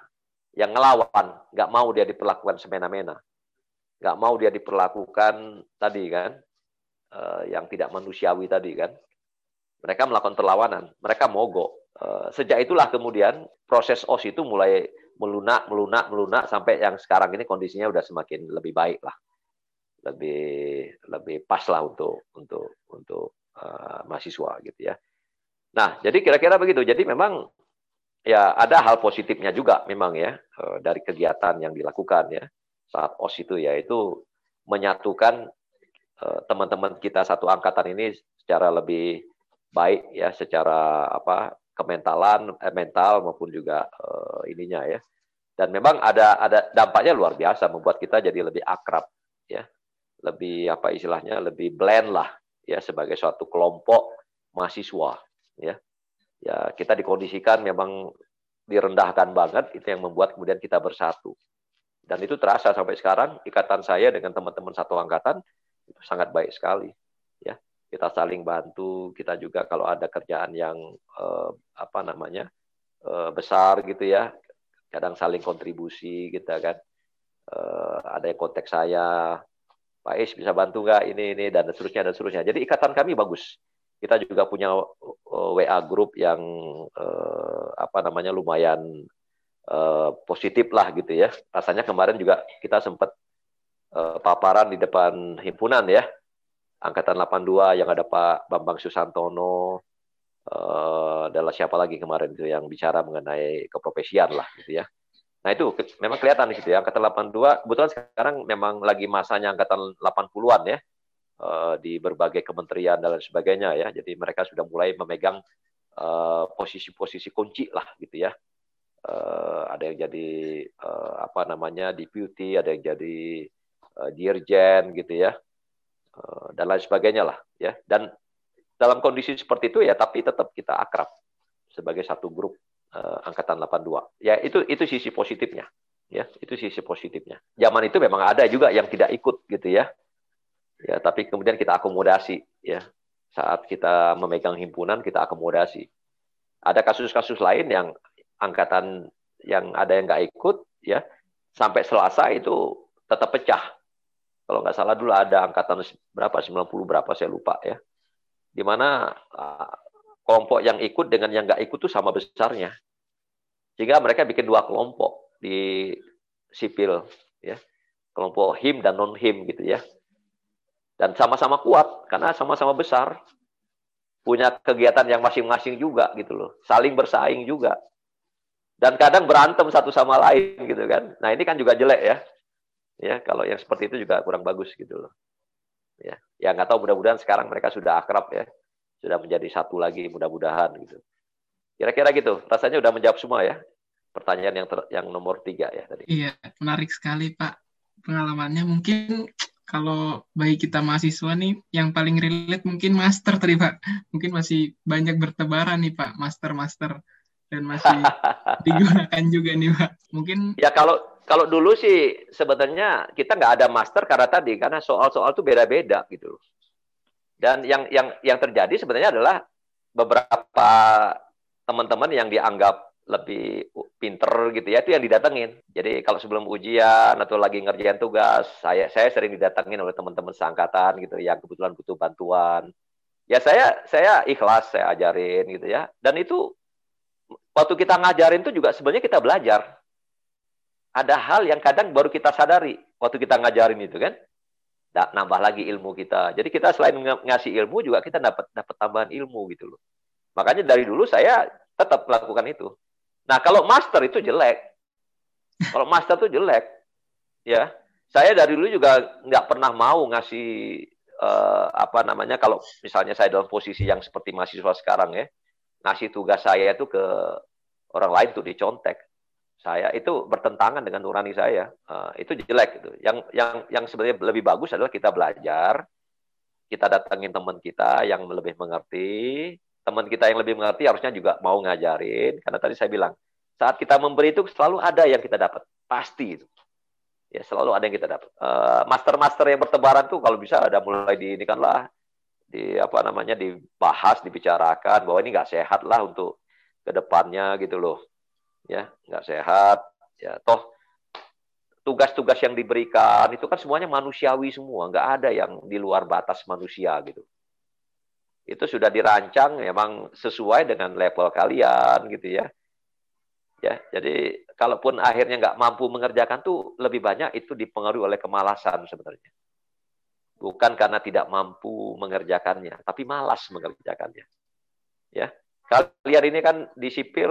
yang ngelawan, nggak mau dia diperlakukan semena-mena. Nggak mau dia diperlakukan tadi kan, eh, yang tidak manusiawi tadi kan. Mereka melakukan perlawanan, mereka mogok. Eh, sejak itulah kemudian proses OS itu mulai melunak, melunak, melunak sampai yang sekarang ini kondisinya udah semakin lebih baik lah, lebih lebih pas lah untuk untuk untuk uh, mahasiswa gitu ya. Nah, jadi kira-kira begitu. Jadi memang ya ada hal positifnya juga memang ya uh, dari kegiatan yang dilakukan ya saat OS itu yaitu menyatukan uh, teman-teman kita satu angkatan ini secara lebih baik ya secara apa kementalan, eh, mental maupun juga uh, ininya ya. Dan memang ada ada dampaknya luar biasa membuat kita jadi lebih akrab ya. Lebih apa istilahnya lebih blend lah ya sebagai suatu kelompok mahasiswa ya. Ya, kita dikondisikan memang direndahkan banget itu yang membuat kemudian kita bersatu. Dan itu terasa sampai sekarang ikatan saya dengan teman-teman satu angkatan itu sangat baik sekali kita saling bantu kita juga kalau ada kerjaan yang eh, apa namanya eh, besar gitu ya kadang saling kontribusi kita kan eh, ada yang kontak saya Pak Is bisa bantu nggak? Ini ini dan seterusnya dan seterusnya. Jadi ikatan kami bagus. Kita juga punya eh, WA grup yang eh, apa namanya lumayan eh, positif lah gitu ya. Rasanya kemarin juga kita sempat eh, paparan di depan himpunan ya. Angkatan 82 yang ada Pak Bambang Susantono uh, adalah siapa lagi kemarin itu yang bicara mengenai keprofesian lah gitu ya. Nah itu memang kelihatan di situ ya angkatan 82 kebetulan sekarang memang lagi masanya angkatan 80-an ya uh, di berbagai kementerian dan lain sebagainya ya. Jadi mereka sudah mulai memegang posisi posisi-posisi kunci lah gitu ya uh, ada yang jadi uh, apa namanya deputy, ada yang jadi uh, dirjen gitu ya, uh, dan lain sebagainya lah ya. Dan dalam kondisi seperti itu ya, tapi tetap kita akrab sebagai satu grup uh, angkatan 82. Ya itu itu sisi positifnya, ya itu sisi positifnya. Zaman itu memang ada juga yang tidak ikut gitu ya, ya tapi kemudian kita akomodasi ya saat kita memegang himpunan kita akomodasi. Ada kasus-kasus lain yang angkatan yang ada yang nggak ikut ya sampai Selasa itu tetap pecah. Kalau nggak salah dulu ada angkatan berapa 90 berapa saya lupa ya. Di mana uh, kelompok yang ikut dengan yang nggak ikut tuh sama besarnya. Sehingga mereka bikin dua kelompok di sipil ya. Kelompok him dan non him gitu ya. Dan sama-sama kuat karena sama-sama besar. Punya kegiatan yang masing-masing juga gitu loh. Saling bersaing juga dan kadang berantem satu sama lain gitu kan. Nah ini kan juga jelek ya. Ya kalau yang seperti itu juga kurang bagus gitu loh. Ya, ya nggak tahu mudah-mudahan sekarang mereka sudah akrab ya, sudah menjadi satu lagi mudah-mudahan gitu. Kira-kira gitu. Rasanya udah menjawab semua ya pertanyaan yang ter, yang nomor tiga ya tadi. Iya, menarik sekali Pak pengalamannya. Mungkin kalau bagi kita mahasiswa nih, yang paling relate mungkin master tadi Pak. Mungkin masih banyak bertebaran nih Pak, master-master dan masih <laughs> digunakan juga nih Pak. Mungkin ya kalau kalau dulu sih sebenarnya kita nggak ada master karena tadi karena soal-soal itu beda-beda gitu Dan yang yang yang terjadi sebenarnya adalah beberapa teman-teman yang dianggap lebih pinter gitu ya itu yang didatengin. Jadi kalau sebelum ujian atau lagi ngerjain tugas, saya saya sering didatengin oleh teman-teman seangkatan gitu yang kebetulan butuh bantuan. Ya saya saya ikhlas saya ajarin gitu ya. Dan itu waktu kita ngajarin itu juga sebenarnya kita belajar. Ada hal yang kadang baru kita sadari waktu kita ngajarin itu kan. Nambah lagi ilmu kita. Jadi kita selain ngasih ilmu juga kita dapat dapat tambahan ilmu gitu loh. Makanya dari dulu saya tetap melakukan itu. Nah, kalau master itu jelek. Kalau master itu jelek. Ya. Saya dari dulu juga nggak pernah mau ngasih uh, apa namanya kalau misalnya saya dalam posisi yang seperti mahasiswa sekarang ya ngasih tugas saya itu ke orang lain untuk dicontek saya itu bertentangan dengan nurani saya. Uh, itu jelek gitu. Yang yang yang sebenarnya lebih bagus adalah kita belajar kita datangin teman kita yang lebih mengerti. Teman kita yang lebih mengerti harusnya juga mau ngajarin. Karena tadi saya bilang saat kita memberi itu selalu ada yang kita dapat. Pasti itu. Ya selalu ada yang kita dapat. Uh, master-master yang bertebaran tuh kalau bisa ada mulai di ini kan lah di apa namanya dibahas dibicarakan bahwa ini nggak sehat lah untuk ke depannya gitu loh ya nggak sehat. Ya toh tugas-tugas yang diberikan itu kan semuanya manusiawi semua. Nggak ada yang di luar batas manusia gitu. Itu sudah dirancang memang sesuai dengan level kalian gitu ya. Ya jadi kalaupun akhirnya nggak mampu mengerjakan tuh lebih banyak itu dipengaruhi oleh kemalasan sebenarnya. Bukan karena tidak mampu mengerjakannya, tapi malas mengerjakannya. Ya, kalian ini kan di sipil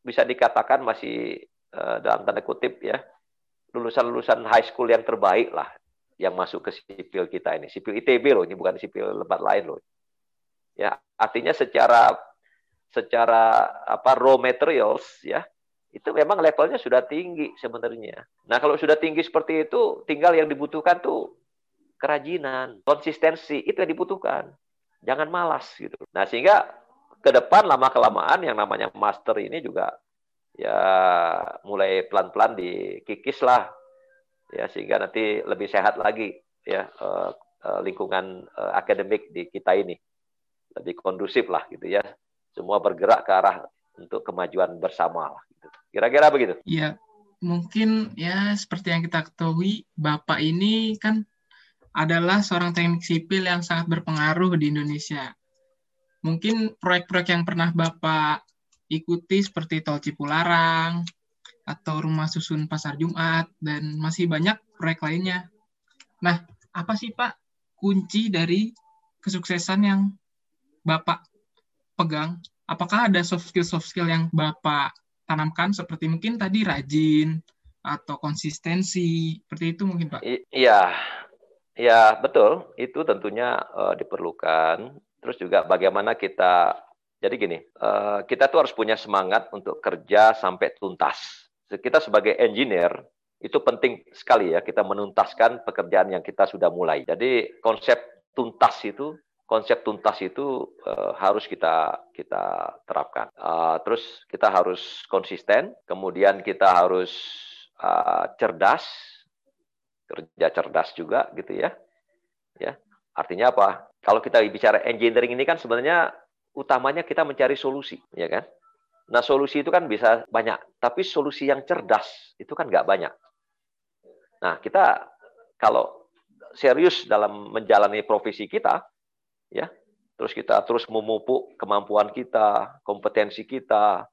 bisa dikatakan masih uh, dalam tanda kutip ya lulusan-lulusan high school yang terbaik lah yang masuk ke sipil kita ini. Sipil ITB loh, ini bukan sipil lembat lain loh. Ya, artinya secara secara apa raw materials ya itu memang levelnya sudah tinggi sebenarnya. Nah kalau sudah tinggi seperti itu, tinggal yang dibutuhkan tuh kerajinan, konsistensi itu yang dibutuhkan. Jangan malas gitu. Nah, sehingga ke depan lama kelamaan yang namanya master ini juga ya mulai pelan-pelan dikikis lah ya sehingga nanti lebih sehat lagi ya uh, lingkungan uh, akademik di kita ini lebih kondusif lah gitu ya semua bergerak ke arah untuk kemajuan bersama lah gitu. kira-kira begitu iya mungkin ya seperti yang kita ketahui bapak ini kan adalah seorang teknik sipil yang sangat berpengaruh di Indonesia. Mungkin proyek-proyek yang pernah Bapak ikuti seperti Tol Cipularang, atau Rumah Susun Pasar Jumat, dan masih banyak proyek lainnya. Nah, apa sih Pak kunci dari kesuksesan yang Bapak pegang? Apakah ada soft skill-soft skill yang Bapak tanamkan seperti mungkin tadi rajin, atau konsistensi, seperti itu mungkin Pak? Iya, Ya, betul. Itu tentunya uh, diperlukan. Terus juga bagaimana kita Jadi gini, uh, kita tuh harus punya semangat untuk kerja sampai tuntas. Kita sebagai engineer itu penting sekali ya kita menuntaskan pekerjaan yang kita sudah mulai. Jadi konsep tuntas itu konsep tuntas itu uh, harus kita kita terapkan. Uh, terus kita harus konsisten, kemudian kita harus cerdas, kerja cerdas juga gitu ya. Ya, artinya apa? Kalau kita bicara engineering ini kan sebenarnya utamanya kita mencari solusi, ya kan? Nah, solusi itu kan bisa banyak, tapi solusi yang cerdas itu kan nggak banyak. Nah, kita kalau serius dalam menjalani profesi kita, ya, terus kita terus memupuk kemampuan kita, kompetensi kita,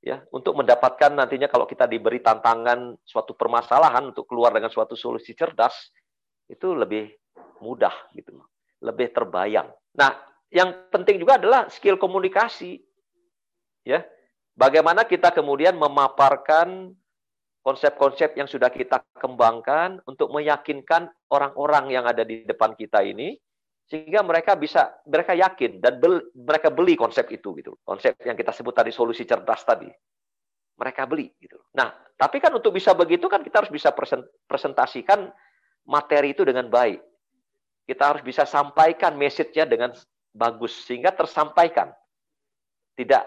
ya, untuk mendapatkan nantinya kalau kita diberi tantangan suatu permasalahan untuk keluar dengan suatu solusi cerdas, itu lebih mudah gitu, lebih terbayang. Nah, yang penting juga adalah skill komunikasi. Ya. Bagaimana kita kemudian memaparkan konsep-konsep yang sudah kita kembangkan untuk meyakinkan orang-orang yang ada di depan kita ini sehingga mereka bisa mereka yakin dan beli, mereka beli konsep itu gitu. Konsep yang kita sebut tadi solusi cerdas tadi. Mereka beli gitu. Nah, tapi kan untuk bisa begitu kan kita harus bisa presentasikan materi itu dengan baik. Kita harus bisa sampaikan message-nya dengan bagus sehingga tersampaikan. Tidak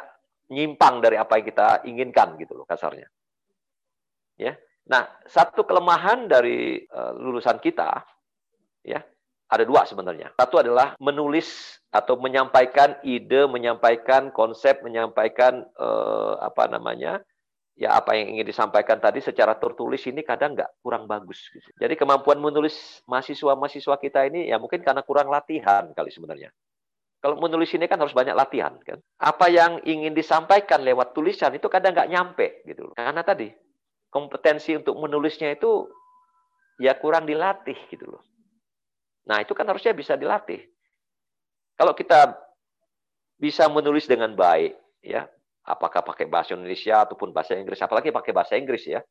nyimpang dari apa yang kita inginkan gitu loh kasarnya. Ya. Nah, satu kelemahan dari uh, lulusan kita ya, ada dua sebenarnya. Satu adalah menulis atau menyampaikan ide, menyampaikan konsep, menyampaikan uh, apa namanya? Ya apa yang ingin disampaikan tadi secara tertulis ini kadang nggak kurang bagus. Gitu. Jadi kemampuan menulis mahasiswa-mahasiswa kita ini ya mungkin karena kurang latihan kali sebenarnya. Kalau menulis ini kan harus banyak latihan kan. Apa yang ingin disampaikan lewat tulisan itu kadang nggak nyampe gitu. Karena tadi kompetensi untuk menulisnya itu ya kurang dilatih gitu loh. Nah, itu kan harusnya bisa dilatih. Kalau kita bisa menulis dengan baik ya, apakah pakai bahasa Indonesia ataupun bahasa Inggris, apalagi pakai bahasa Inggris ya.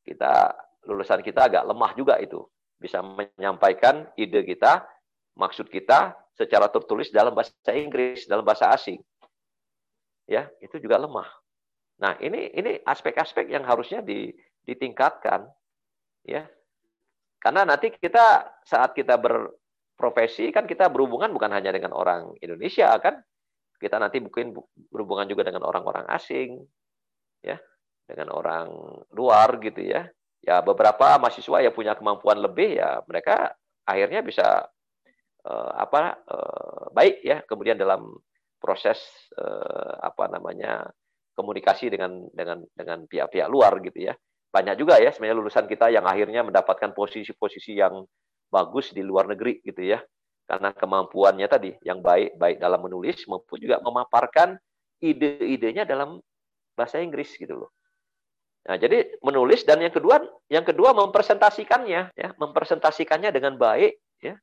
Kita lulusan kita agak lemah juga itu. Bisa menyampaikan ide kita, maksud kita secara tertulis dalam bahasa Inggris, dalam bahasa asing. Ya, itu juga lemah. Nah, ini ini aspek-aspek yang harusnya ditingkatkan ya. Karena nanti kita saat kita berprofesi kan kita berhubungan bukan hanya dengan orang Indonesia kan. Kita nanti mungkin berhubungan juga dengan orang-orang asing ya, dengan orang luar gitu ya. Ya beberapa mahasiswa yang punya kemampuan lebih ya mereka akhirnya bisa uh, apa uh, baik ya kemudian dalam proses uh, apa namanya komunikasi dengan dengan dengan pihak-pihak luar gitu ya banyak juga ya sebenarnya lulusan kita yang akhirnya mendapatkan posisi-posisi yang bagus di luar negeri gitu ya karena kemampuannya tadi yang baik baik dalam menulis maupun juga memaparkan ide-idenya dalam bahasa Inggris gitu loh. Nah, jadi menulis dan yang kedua yang kedua mempresentasikannya ya, mempresentasikannya dengan baik ya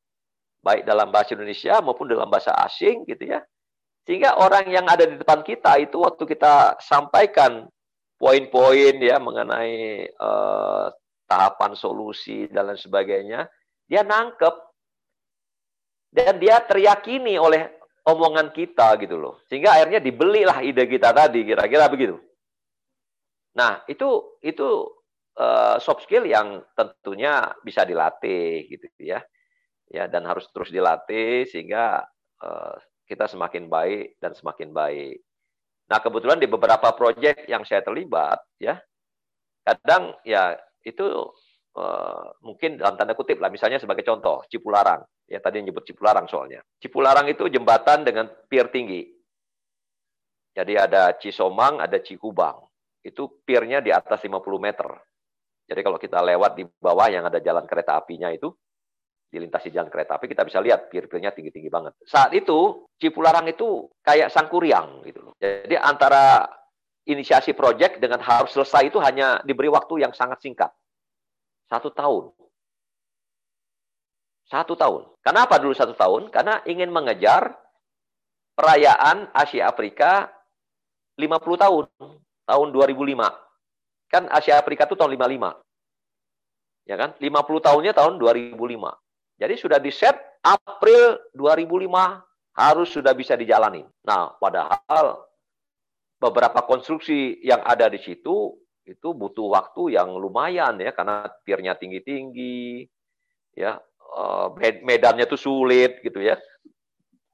baik dalam bahasa Indonesia maupun dalam bahasa asing gitu ya. Sehingga orang yang ada di depan kita itu waktu kita sampaikan poin-poin ya mengenai eh, tahapan solusi dan lain sebagainya, dia nangkep dan dia teriyakini oleh omongan kita gitu loh. Sehingga akhirnya dibelilah ide kita tadi kira-kira begitu. Nah, itu itu uh, soft skill yang tentunya bisa dilatih gitu ya ya dan harus terus dilatih sehingga uh, kita semakin baik dan semakin baik. Nah kebetulan di beberapa proyek yang saya terlibat ya kadang ya itu uh, mungkin dalam tanda kutip lah misalnya sebagai contoh Cipularang ya tadi yang nyebut Cipularang soalnya Cipularang itu jembatan dengan pier tinggi jadi ada Cisomang ada Cikubang itu piernya di atas 50 meter jadi kalau kita lewat di bawah yang ada jalan kereta apinya itu dilintasi jalan kereta api, kita bisa lihat pir-pirnya tinggi-tinggi banget. Saat itu, Cipularang itu kayak sangkuriang gitu loh. Jadi antara inisiasi proyek dengan harus selesai itu hanya diberi waktu yang sangat singkat. Satu tahun. Satu tahun. Kenapa dulu satu tahun? Karena ingin mengejar perayaan Asia Afrika 50 tahun. Tahun 2005. Kan Asia Afrika itu tahun 55. Ya kan? 50 tahunnya tahun 2005. Jadi sudah di set April 2005 harus sudah bisa dijalani. Nah, padahal beberapa konstruksi yang ada di situ itu butuh waktu yang lumayan ya karena piernya tinggi-tinggi, ya medannya tuh sulit gitu ya.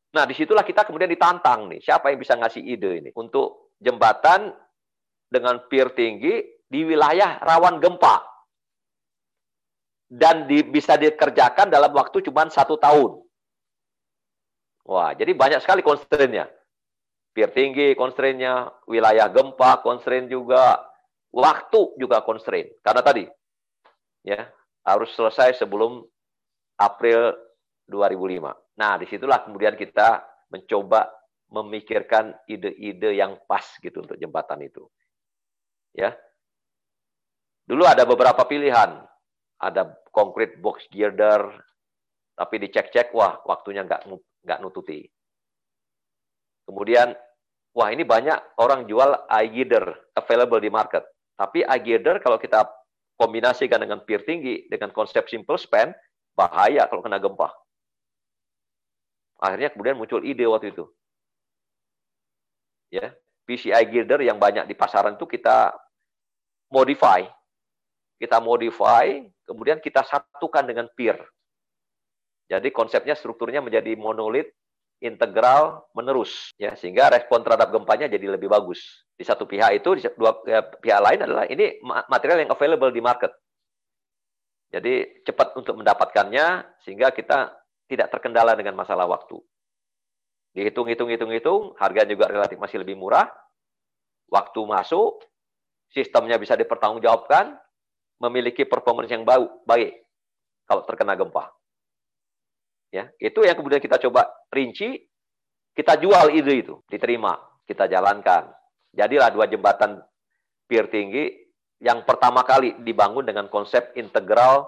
Nah, di situlah kita kemudian ditantang nih, siapa yang bisa ngasih ide ini untuk jembatan dengan pier tinggi di wilayah rawan gempa dan di, bisa dikerjakan dalam waktu cuma satu tahun. Wah, jadi banyak sekali constraint-nya. Pier tinggi constraint-nya, wilayah gempa constraint juga, waktu juga constraint. Karena tadi, ya harus selesai sebelum April 2005. Nah, di situlah kemudian kita mencoba memikirkan ide-ide yang pas gitu untuk jembatan itu. Ya. Dulu ada beberapa pilihan. Ada concrete box girder, tapi dicek-cek, wah waktunya nggak nggak nututi. Kemudian, wah ini banyak orang jual eye girder available di market. Tapi eye girder kalau kita kombinasikan dengan pier tinggi, dengan konsep simple span, bahaya kalau kena gempa. Akhirnya kemudian muncul ide waktu itu. Ya, PCI girder yang banyak di pasaran itu kita modify. Kita modify, kemudian kita satukan dengan pier. Jadi konsepnya strukturnya menjadi monolit, integral, menerus ya sehingga respon terhadap gempanya jadi lebih bagus. Di satu pihak itu, di dua ya, pihak lain adalah ini material yang available di market. Jadi cepat untuk mendapatkannya sehingga kita tidak terkendala dengan masalah waktu. Dihitung, hitung, hitung, hitung, harga juga relatif masih lebih murah. Waktu masuk, sistemnya bisa dipertanggungjawabkan, memiliki performance yang baik kalau terkena gempa. Ya, itu yang kemudian kita coba rinci, kita jual ide itu, diterima, kita jalankan. Jadilah dua jembatan pier tinggi yang pertama kali dibangun dengan konsep integral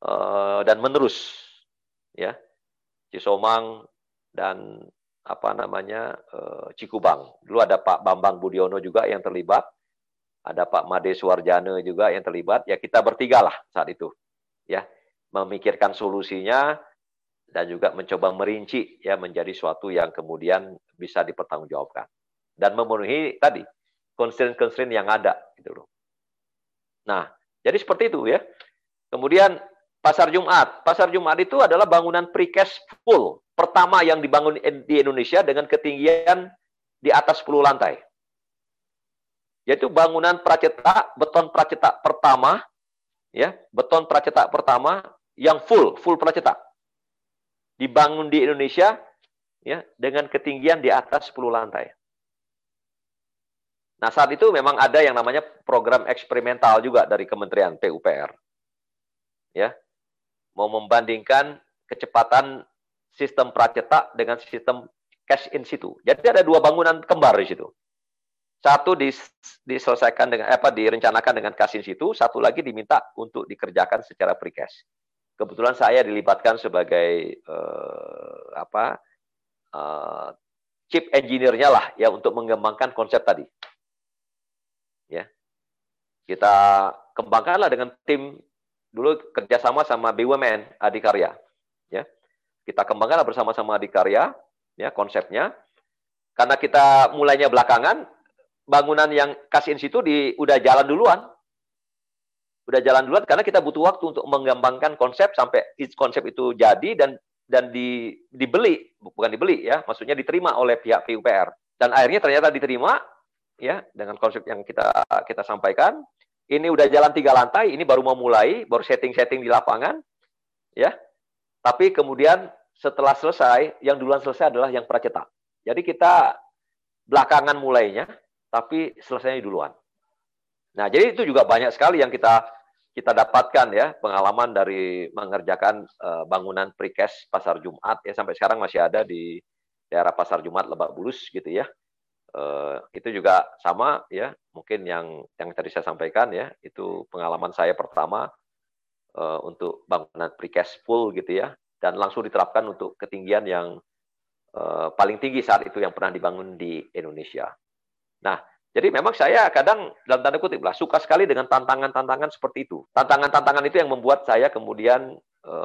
uh, dan menerus ya Cisomang dan apa namanya uh, Cikubang. Dulu ada Pak Bambang Budiono juga yang terlibat, ada Pak Made Suwarjane juga yang terlibat. Ya kita bertiga lah saat itu, ya memikirkan solusinya dan juga mencoba merinci ya menjadi suatu yang kemudian bisa dipertanggungjawabkan dan memenuhi tadi constraint-constraint yang ada gitu loh. Nah, jadi seperti itu ya. Kemudian Pasar Jumat. Pasar Jumat itu adalah bangunan precast full pertama yang dibangun di Indonesia dengan ketinggian di atas 10 lantai. Yaitu bangunan pracetak, beton pracetak pertama, ya, beton pracetak pertama yang full, full pracetak. Dibangun di Indonesia ya, dengan ketinggian di atas 10 lantai. Nah, saat itu memang ada yang namanya program eksperimental juga dari Kementerian PUPR. Ya, mau membandingkan kecepatan sistem pracetak dengan sistem cash in situ. Jadi ada dua bangunan kembar di situ. Satu dis, diselesaikan dengan apa direncanakan dengan cash in situ, satu lagi diminta untuk dikerjakan secara precast. Kebetulan saya dilibatkan sebagai uh, apa uh, chip engineer-nya lah ya untuk mengembangkan konsep tadi. Kita kembangkanlah dengan tim dulu kerjasama sama BUMN Adikarya. Ya. Kita kembangkan bersama-sama Adikarya, ya konsepnya. Karena kita mulainya belakangan, bangunan yang kasih situ di udah jalan duluan. Udah jalan duluan karena kita butuh waktu untuk mengembangkan konsep sampai konsep itu jadi dan dan di, dibeli, bukan dibeli ya, maksudnya diterima oleh pihak PUPR. Dan akhirnya ternyata diterima ya dengan konsep yang kita kita sampaikan ini udah jalan tiga lantai, ini baru mau mulai, baru setting-setting di lapangan, ya. Tapi kemudian setelah selesai, yang duluan selesai adalah yang pracetak. Jadi kita belakangan mulainya, tapi selesainya duluan. Nah, jadi itu juga banyak sekali yang kita kita dapatkan ya pengalaman dari mengerjakan uh, bangunan precast pasar Jumat ya sampai sekarang masih ada di daerah pasar Jumat Lebak Bulus gitu ya uh, itu juga sama ya mungkin yang yang tadi saya sampaikan ya itu pengalaman saya pertama uh, untuk bangunan precast full gitu ya dan langsung diterapkan untuk ketinggian yang uh, paling tinggi saat itu yang pernah dibangun di Indonesia. Nah, jadi memang saya kadang dalam tanda kutip lah suka sekali dengan tantangan-tantangan seperti itu. Tantangan-tantangan itu yang membuat saya kemudian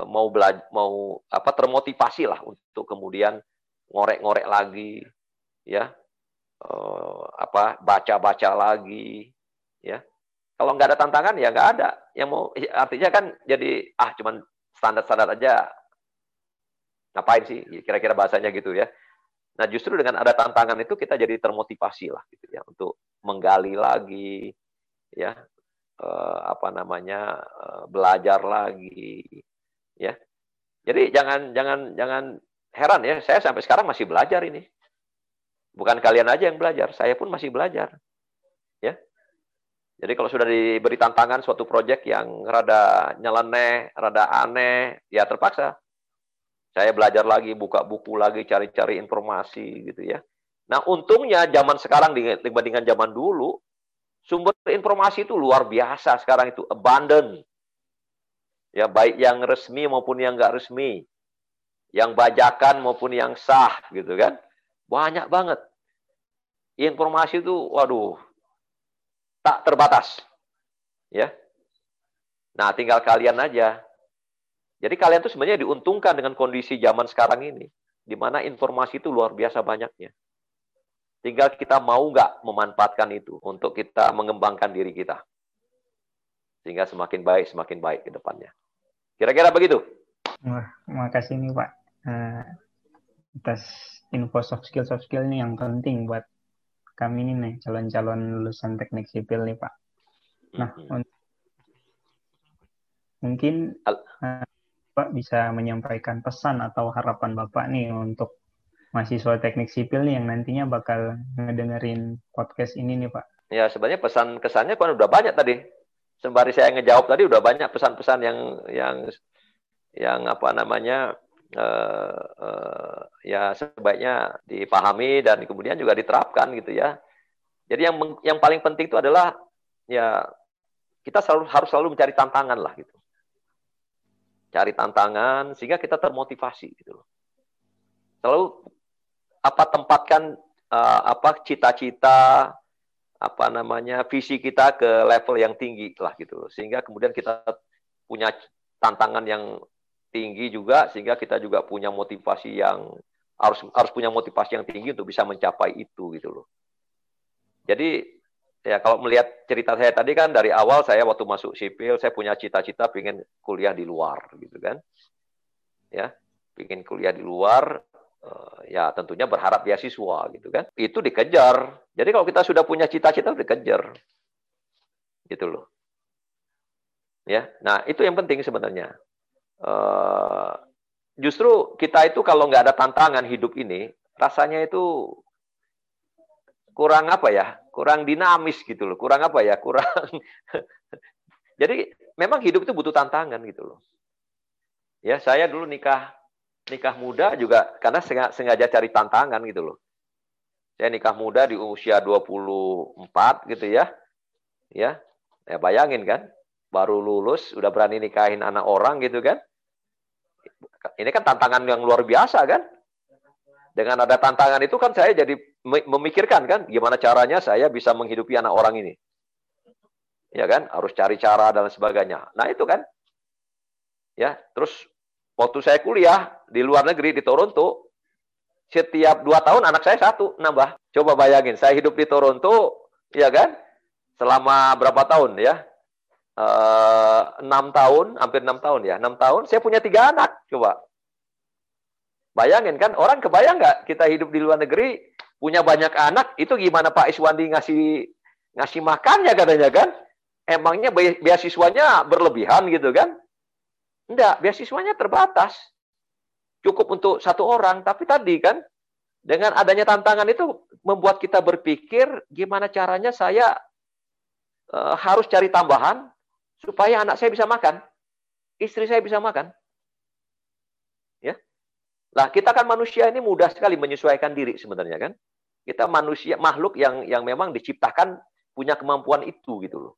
mau belajar, mau apa termotivasi lah untuk kemudian ngorek-ngorek lagi, ya, uh, apa baca-baca lagi, ya. Kalau nggak ada tantangan ya nggak ada. Yang mau artinya kan jadi ah cuman standar-standar aja. Ngapain sih? Kira-kira bahasanya gitu ya. Nah justru dengan ada tantangan itu kita jadi termotivasi lah gitu ya untuk menggali lagi, ya uh, apa namanya uh, belajar lagi, ya. Jadi jangan jangan jangan heran ya, saya sampai sekarang masih belajar ini. Bukan kalian aja yang belajar, saya pun masih belajar. Ya. Jadi kalau sudah diberi tantangan suatu proyek yang rada nyeleneh, rada aneh, ya terpaksa. Saya belajar lagi, buka buku lagi, cari-cari informasi gitu ya. Nah, untungnya zaman sekarang dibandingkan zaman dulu, sumber informasi itu luar biasa sekarang itu abundant. Ya, baik yang resmi maupun yang enggak resmi. Yang bajakan maupun yang sah gitu kan. Banyak banget. Informasi itu waduh tak terbatas. Ya. Nah, tinggal kalian aja. Jadi kalian tuh sebenarnya diuntungkan dengan kondisi zaman sekarang ini di mana informasi itu luar biasa banyaknya. Tinggal kita mau nggak memanfaatkan itu untuk kita mengembangkan diri kita. Sehingga semakin baik, semakin baik ke depannya. Kira-kira begitu. Wah, makasih nih Pak. Uh, atas info soft skill soft skill ini yang penting buat kami ini nih calon-calon lulusan teknik sipil nih Pak. Nah, mungkin uh, Pak bisa menyampaikan pesan atau harapan Bapak nih untuk mahasiswa teknik sipil nih yang nantinya bakal ngedengerin podcast ini nih Pak? Ya sebenarnya pesan kesannya kan udah banyak tadi. Sembari saya ngejawab tadi udah banyak pesan-pesan yang yang yang apa namanya uh, ya sebaiknya dipahami dan kemudian juga diterapkan gitu ya. Jadi yang yang paling penting itu adalah ya kita selalu harus selalu mencari tantangan lah gitu. Cari tantangan sehingga kita termotivasi gitu loh. Selalu apa tempatkan uh, apa cita-cita apa namanya visi kita ke level yang tinggi lah gitu sehingga kemudian kita punya tantangan yang tinggi juga sehingga kita juga punya motivasi yang harus harus punya motivasi yang tinggi untuk bisa mencapai itu gitu loh jadi ya kalau melihat cerita saya tadi kan dari awal saya waktu masuk sipil saya punya cita-cita pengen kuliah di luar gitu kan ya pengen kuliah di luar Eh, ya tentunya berharap beasiswa gitu kan. Itu dikejar. Jadi kalau kita sudah punya cita-cita dikejar. Gitu loh. Ya. Nah, itu yang penting sebenarnya. Uh, justru kita itu kalau nggak ada tantangan hidup ini, rasanya itu kurang apa ya? Kurang dinamis gitu loh. Kurang apa ya? Kurang <laughs> Jadi memang hidup itu butuh tantangan gitu loh. Ya, saya dulu nikah nikah muda juga karena sengaja cari tantangan gitu loh. Saya nikah muda di usia 24 gitu ya. Ya. Ya bayangin kan, baru lulus udah berani nikahin anak orang gitu kan. Ini kan tantangan yang luar biasa kan. Dengan ada tantangan itu kan saya jadi memikirkan kan gimana caranya saya bisa menghidupi anak orang ini. Ya kan, harus cari cara dan sebagainya. Nah, itu kan. Ya, terus Waktu saya kuliah di luar negeri di Toronto, setiap dua tahun anak saya satu nambah. Coba bayangin, saya hidup di Toronto, ya kan? Selama berapa tahun ya? Eh, enam tahun, hampir enam tahun ya. Enam tahun, saya punya tiga anak. Coba. Bayangin kan, orang kebayang nggak kita hidup di luar negeri, punya banyak anak, itu gimana Pak Iswandi ngasih ngasih makannya katanya kan? Emangnya beasiswanya berlebihan gitu kan? Enggak, beasiswanya terbatas. Cukup untuk satu orang, tapi tadi kan dengan adanya tantangan itu membuat kita berpikir gimana caranya saya e, harus cari tambahan supaya anak saya bisa makan, istri saya bisa makan. Ya. Lah, kita kan manusia ini mudah sekali menyesuaikan diri sebenarnya kan. Kita manusia makhluk yang yang memang diciptakan punya kemampuan itu gitu loh.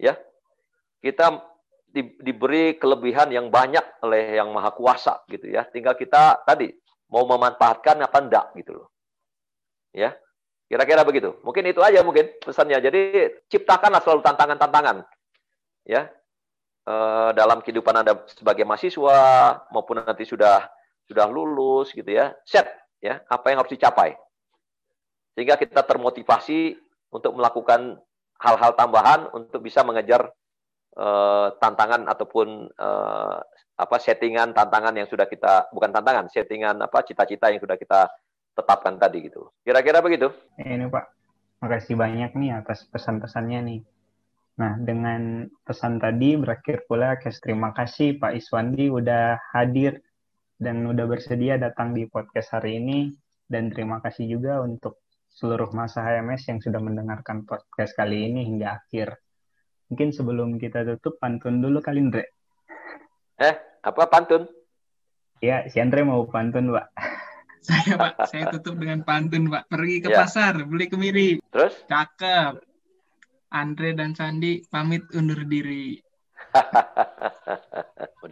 Ya. Kita di, diberi kelebihan yang banyak oleh yang maha kuasa gitu ya. Tinggal kita tadi mau memanfaatkan apa enggak gitu loh. Ya. Kira-kira begitu. Mungkin itu aja mungkin pesannya. Jadi ciptakanlah selalu tantangan-tantangan. Ya. E, dalam kehidupan Anda sebagai mahasiswa maupun nanti sudah sudah lulus gitu ya, set ya, apa yang harus dicapai. Sehingga kita termotivasi untuk melakukan hal-hal tambahan untuk bisa mengejar uh, tantangan ataupun uh, apa settingan tantangan yang sudah kita bukan tantangan, settingan apa cita-cita yang sudah kita tetapkan tadi gitu. Kira-kira begitu? Ini Pak, makasih banyak nih atas pesan-pesannya nih. Nah, dengan pesan tadi berakhir pula kes terima kasih Pak Iswandi udah hadir dan udah bersedia datang di podcast hari ini dan terima kasih juga untuk seluruh masa HMS yang sudah mendengarkan podcast kali ini hingga akhir. Mungkin sebelum kita tutup pantun dulu kali Andre. Eh, apa pantun? Ya, si Andre mau pantun, Pak. Saya, Pak. Saya tutup dengan pantun, Pak. Pergi ke ya. pasar, beli kemiri. Terus? Cakep. Andre dan Sandi pamit undur diri. <laughs>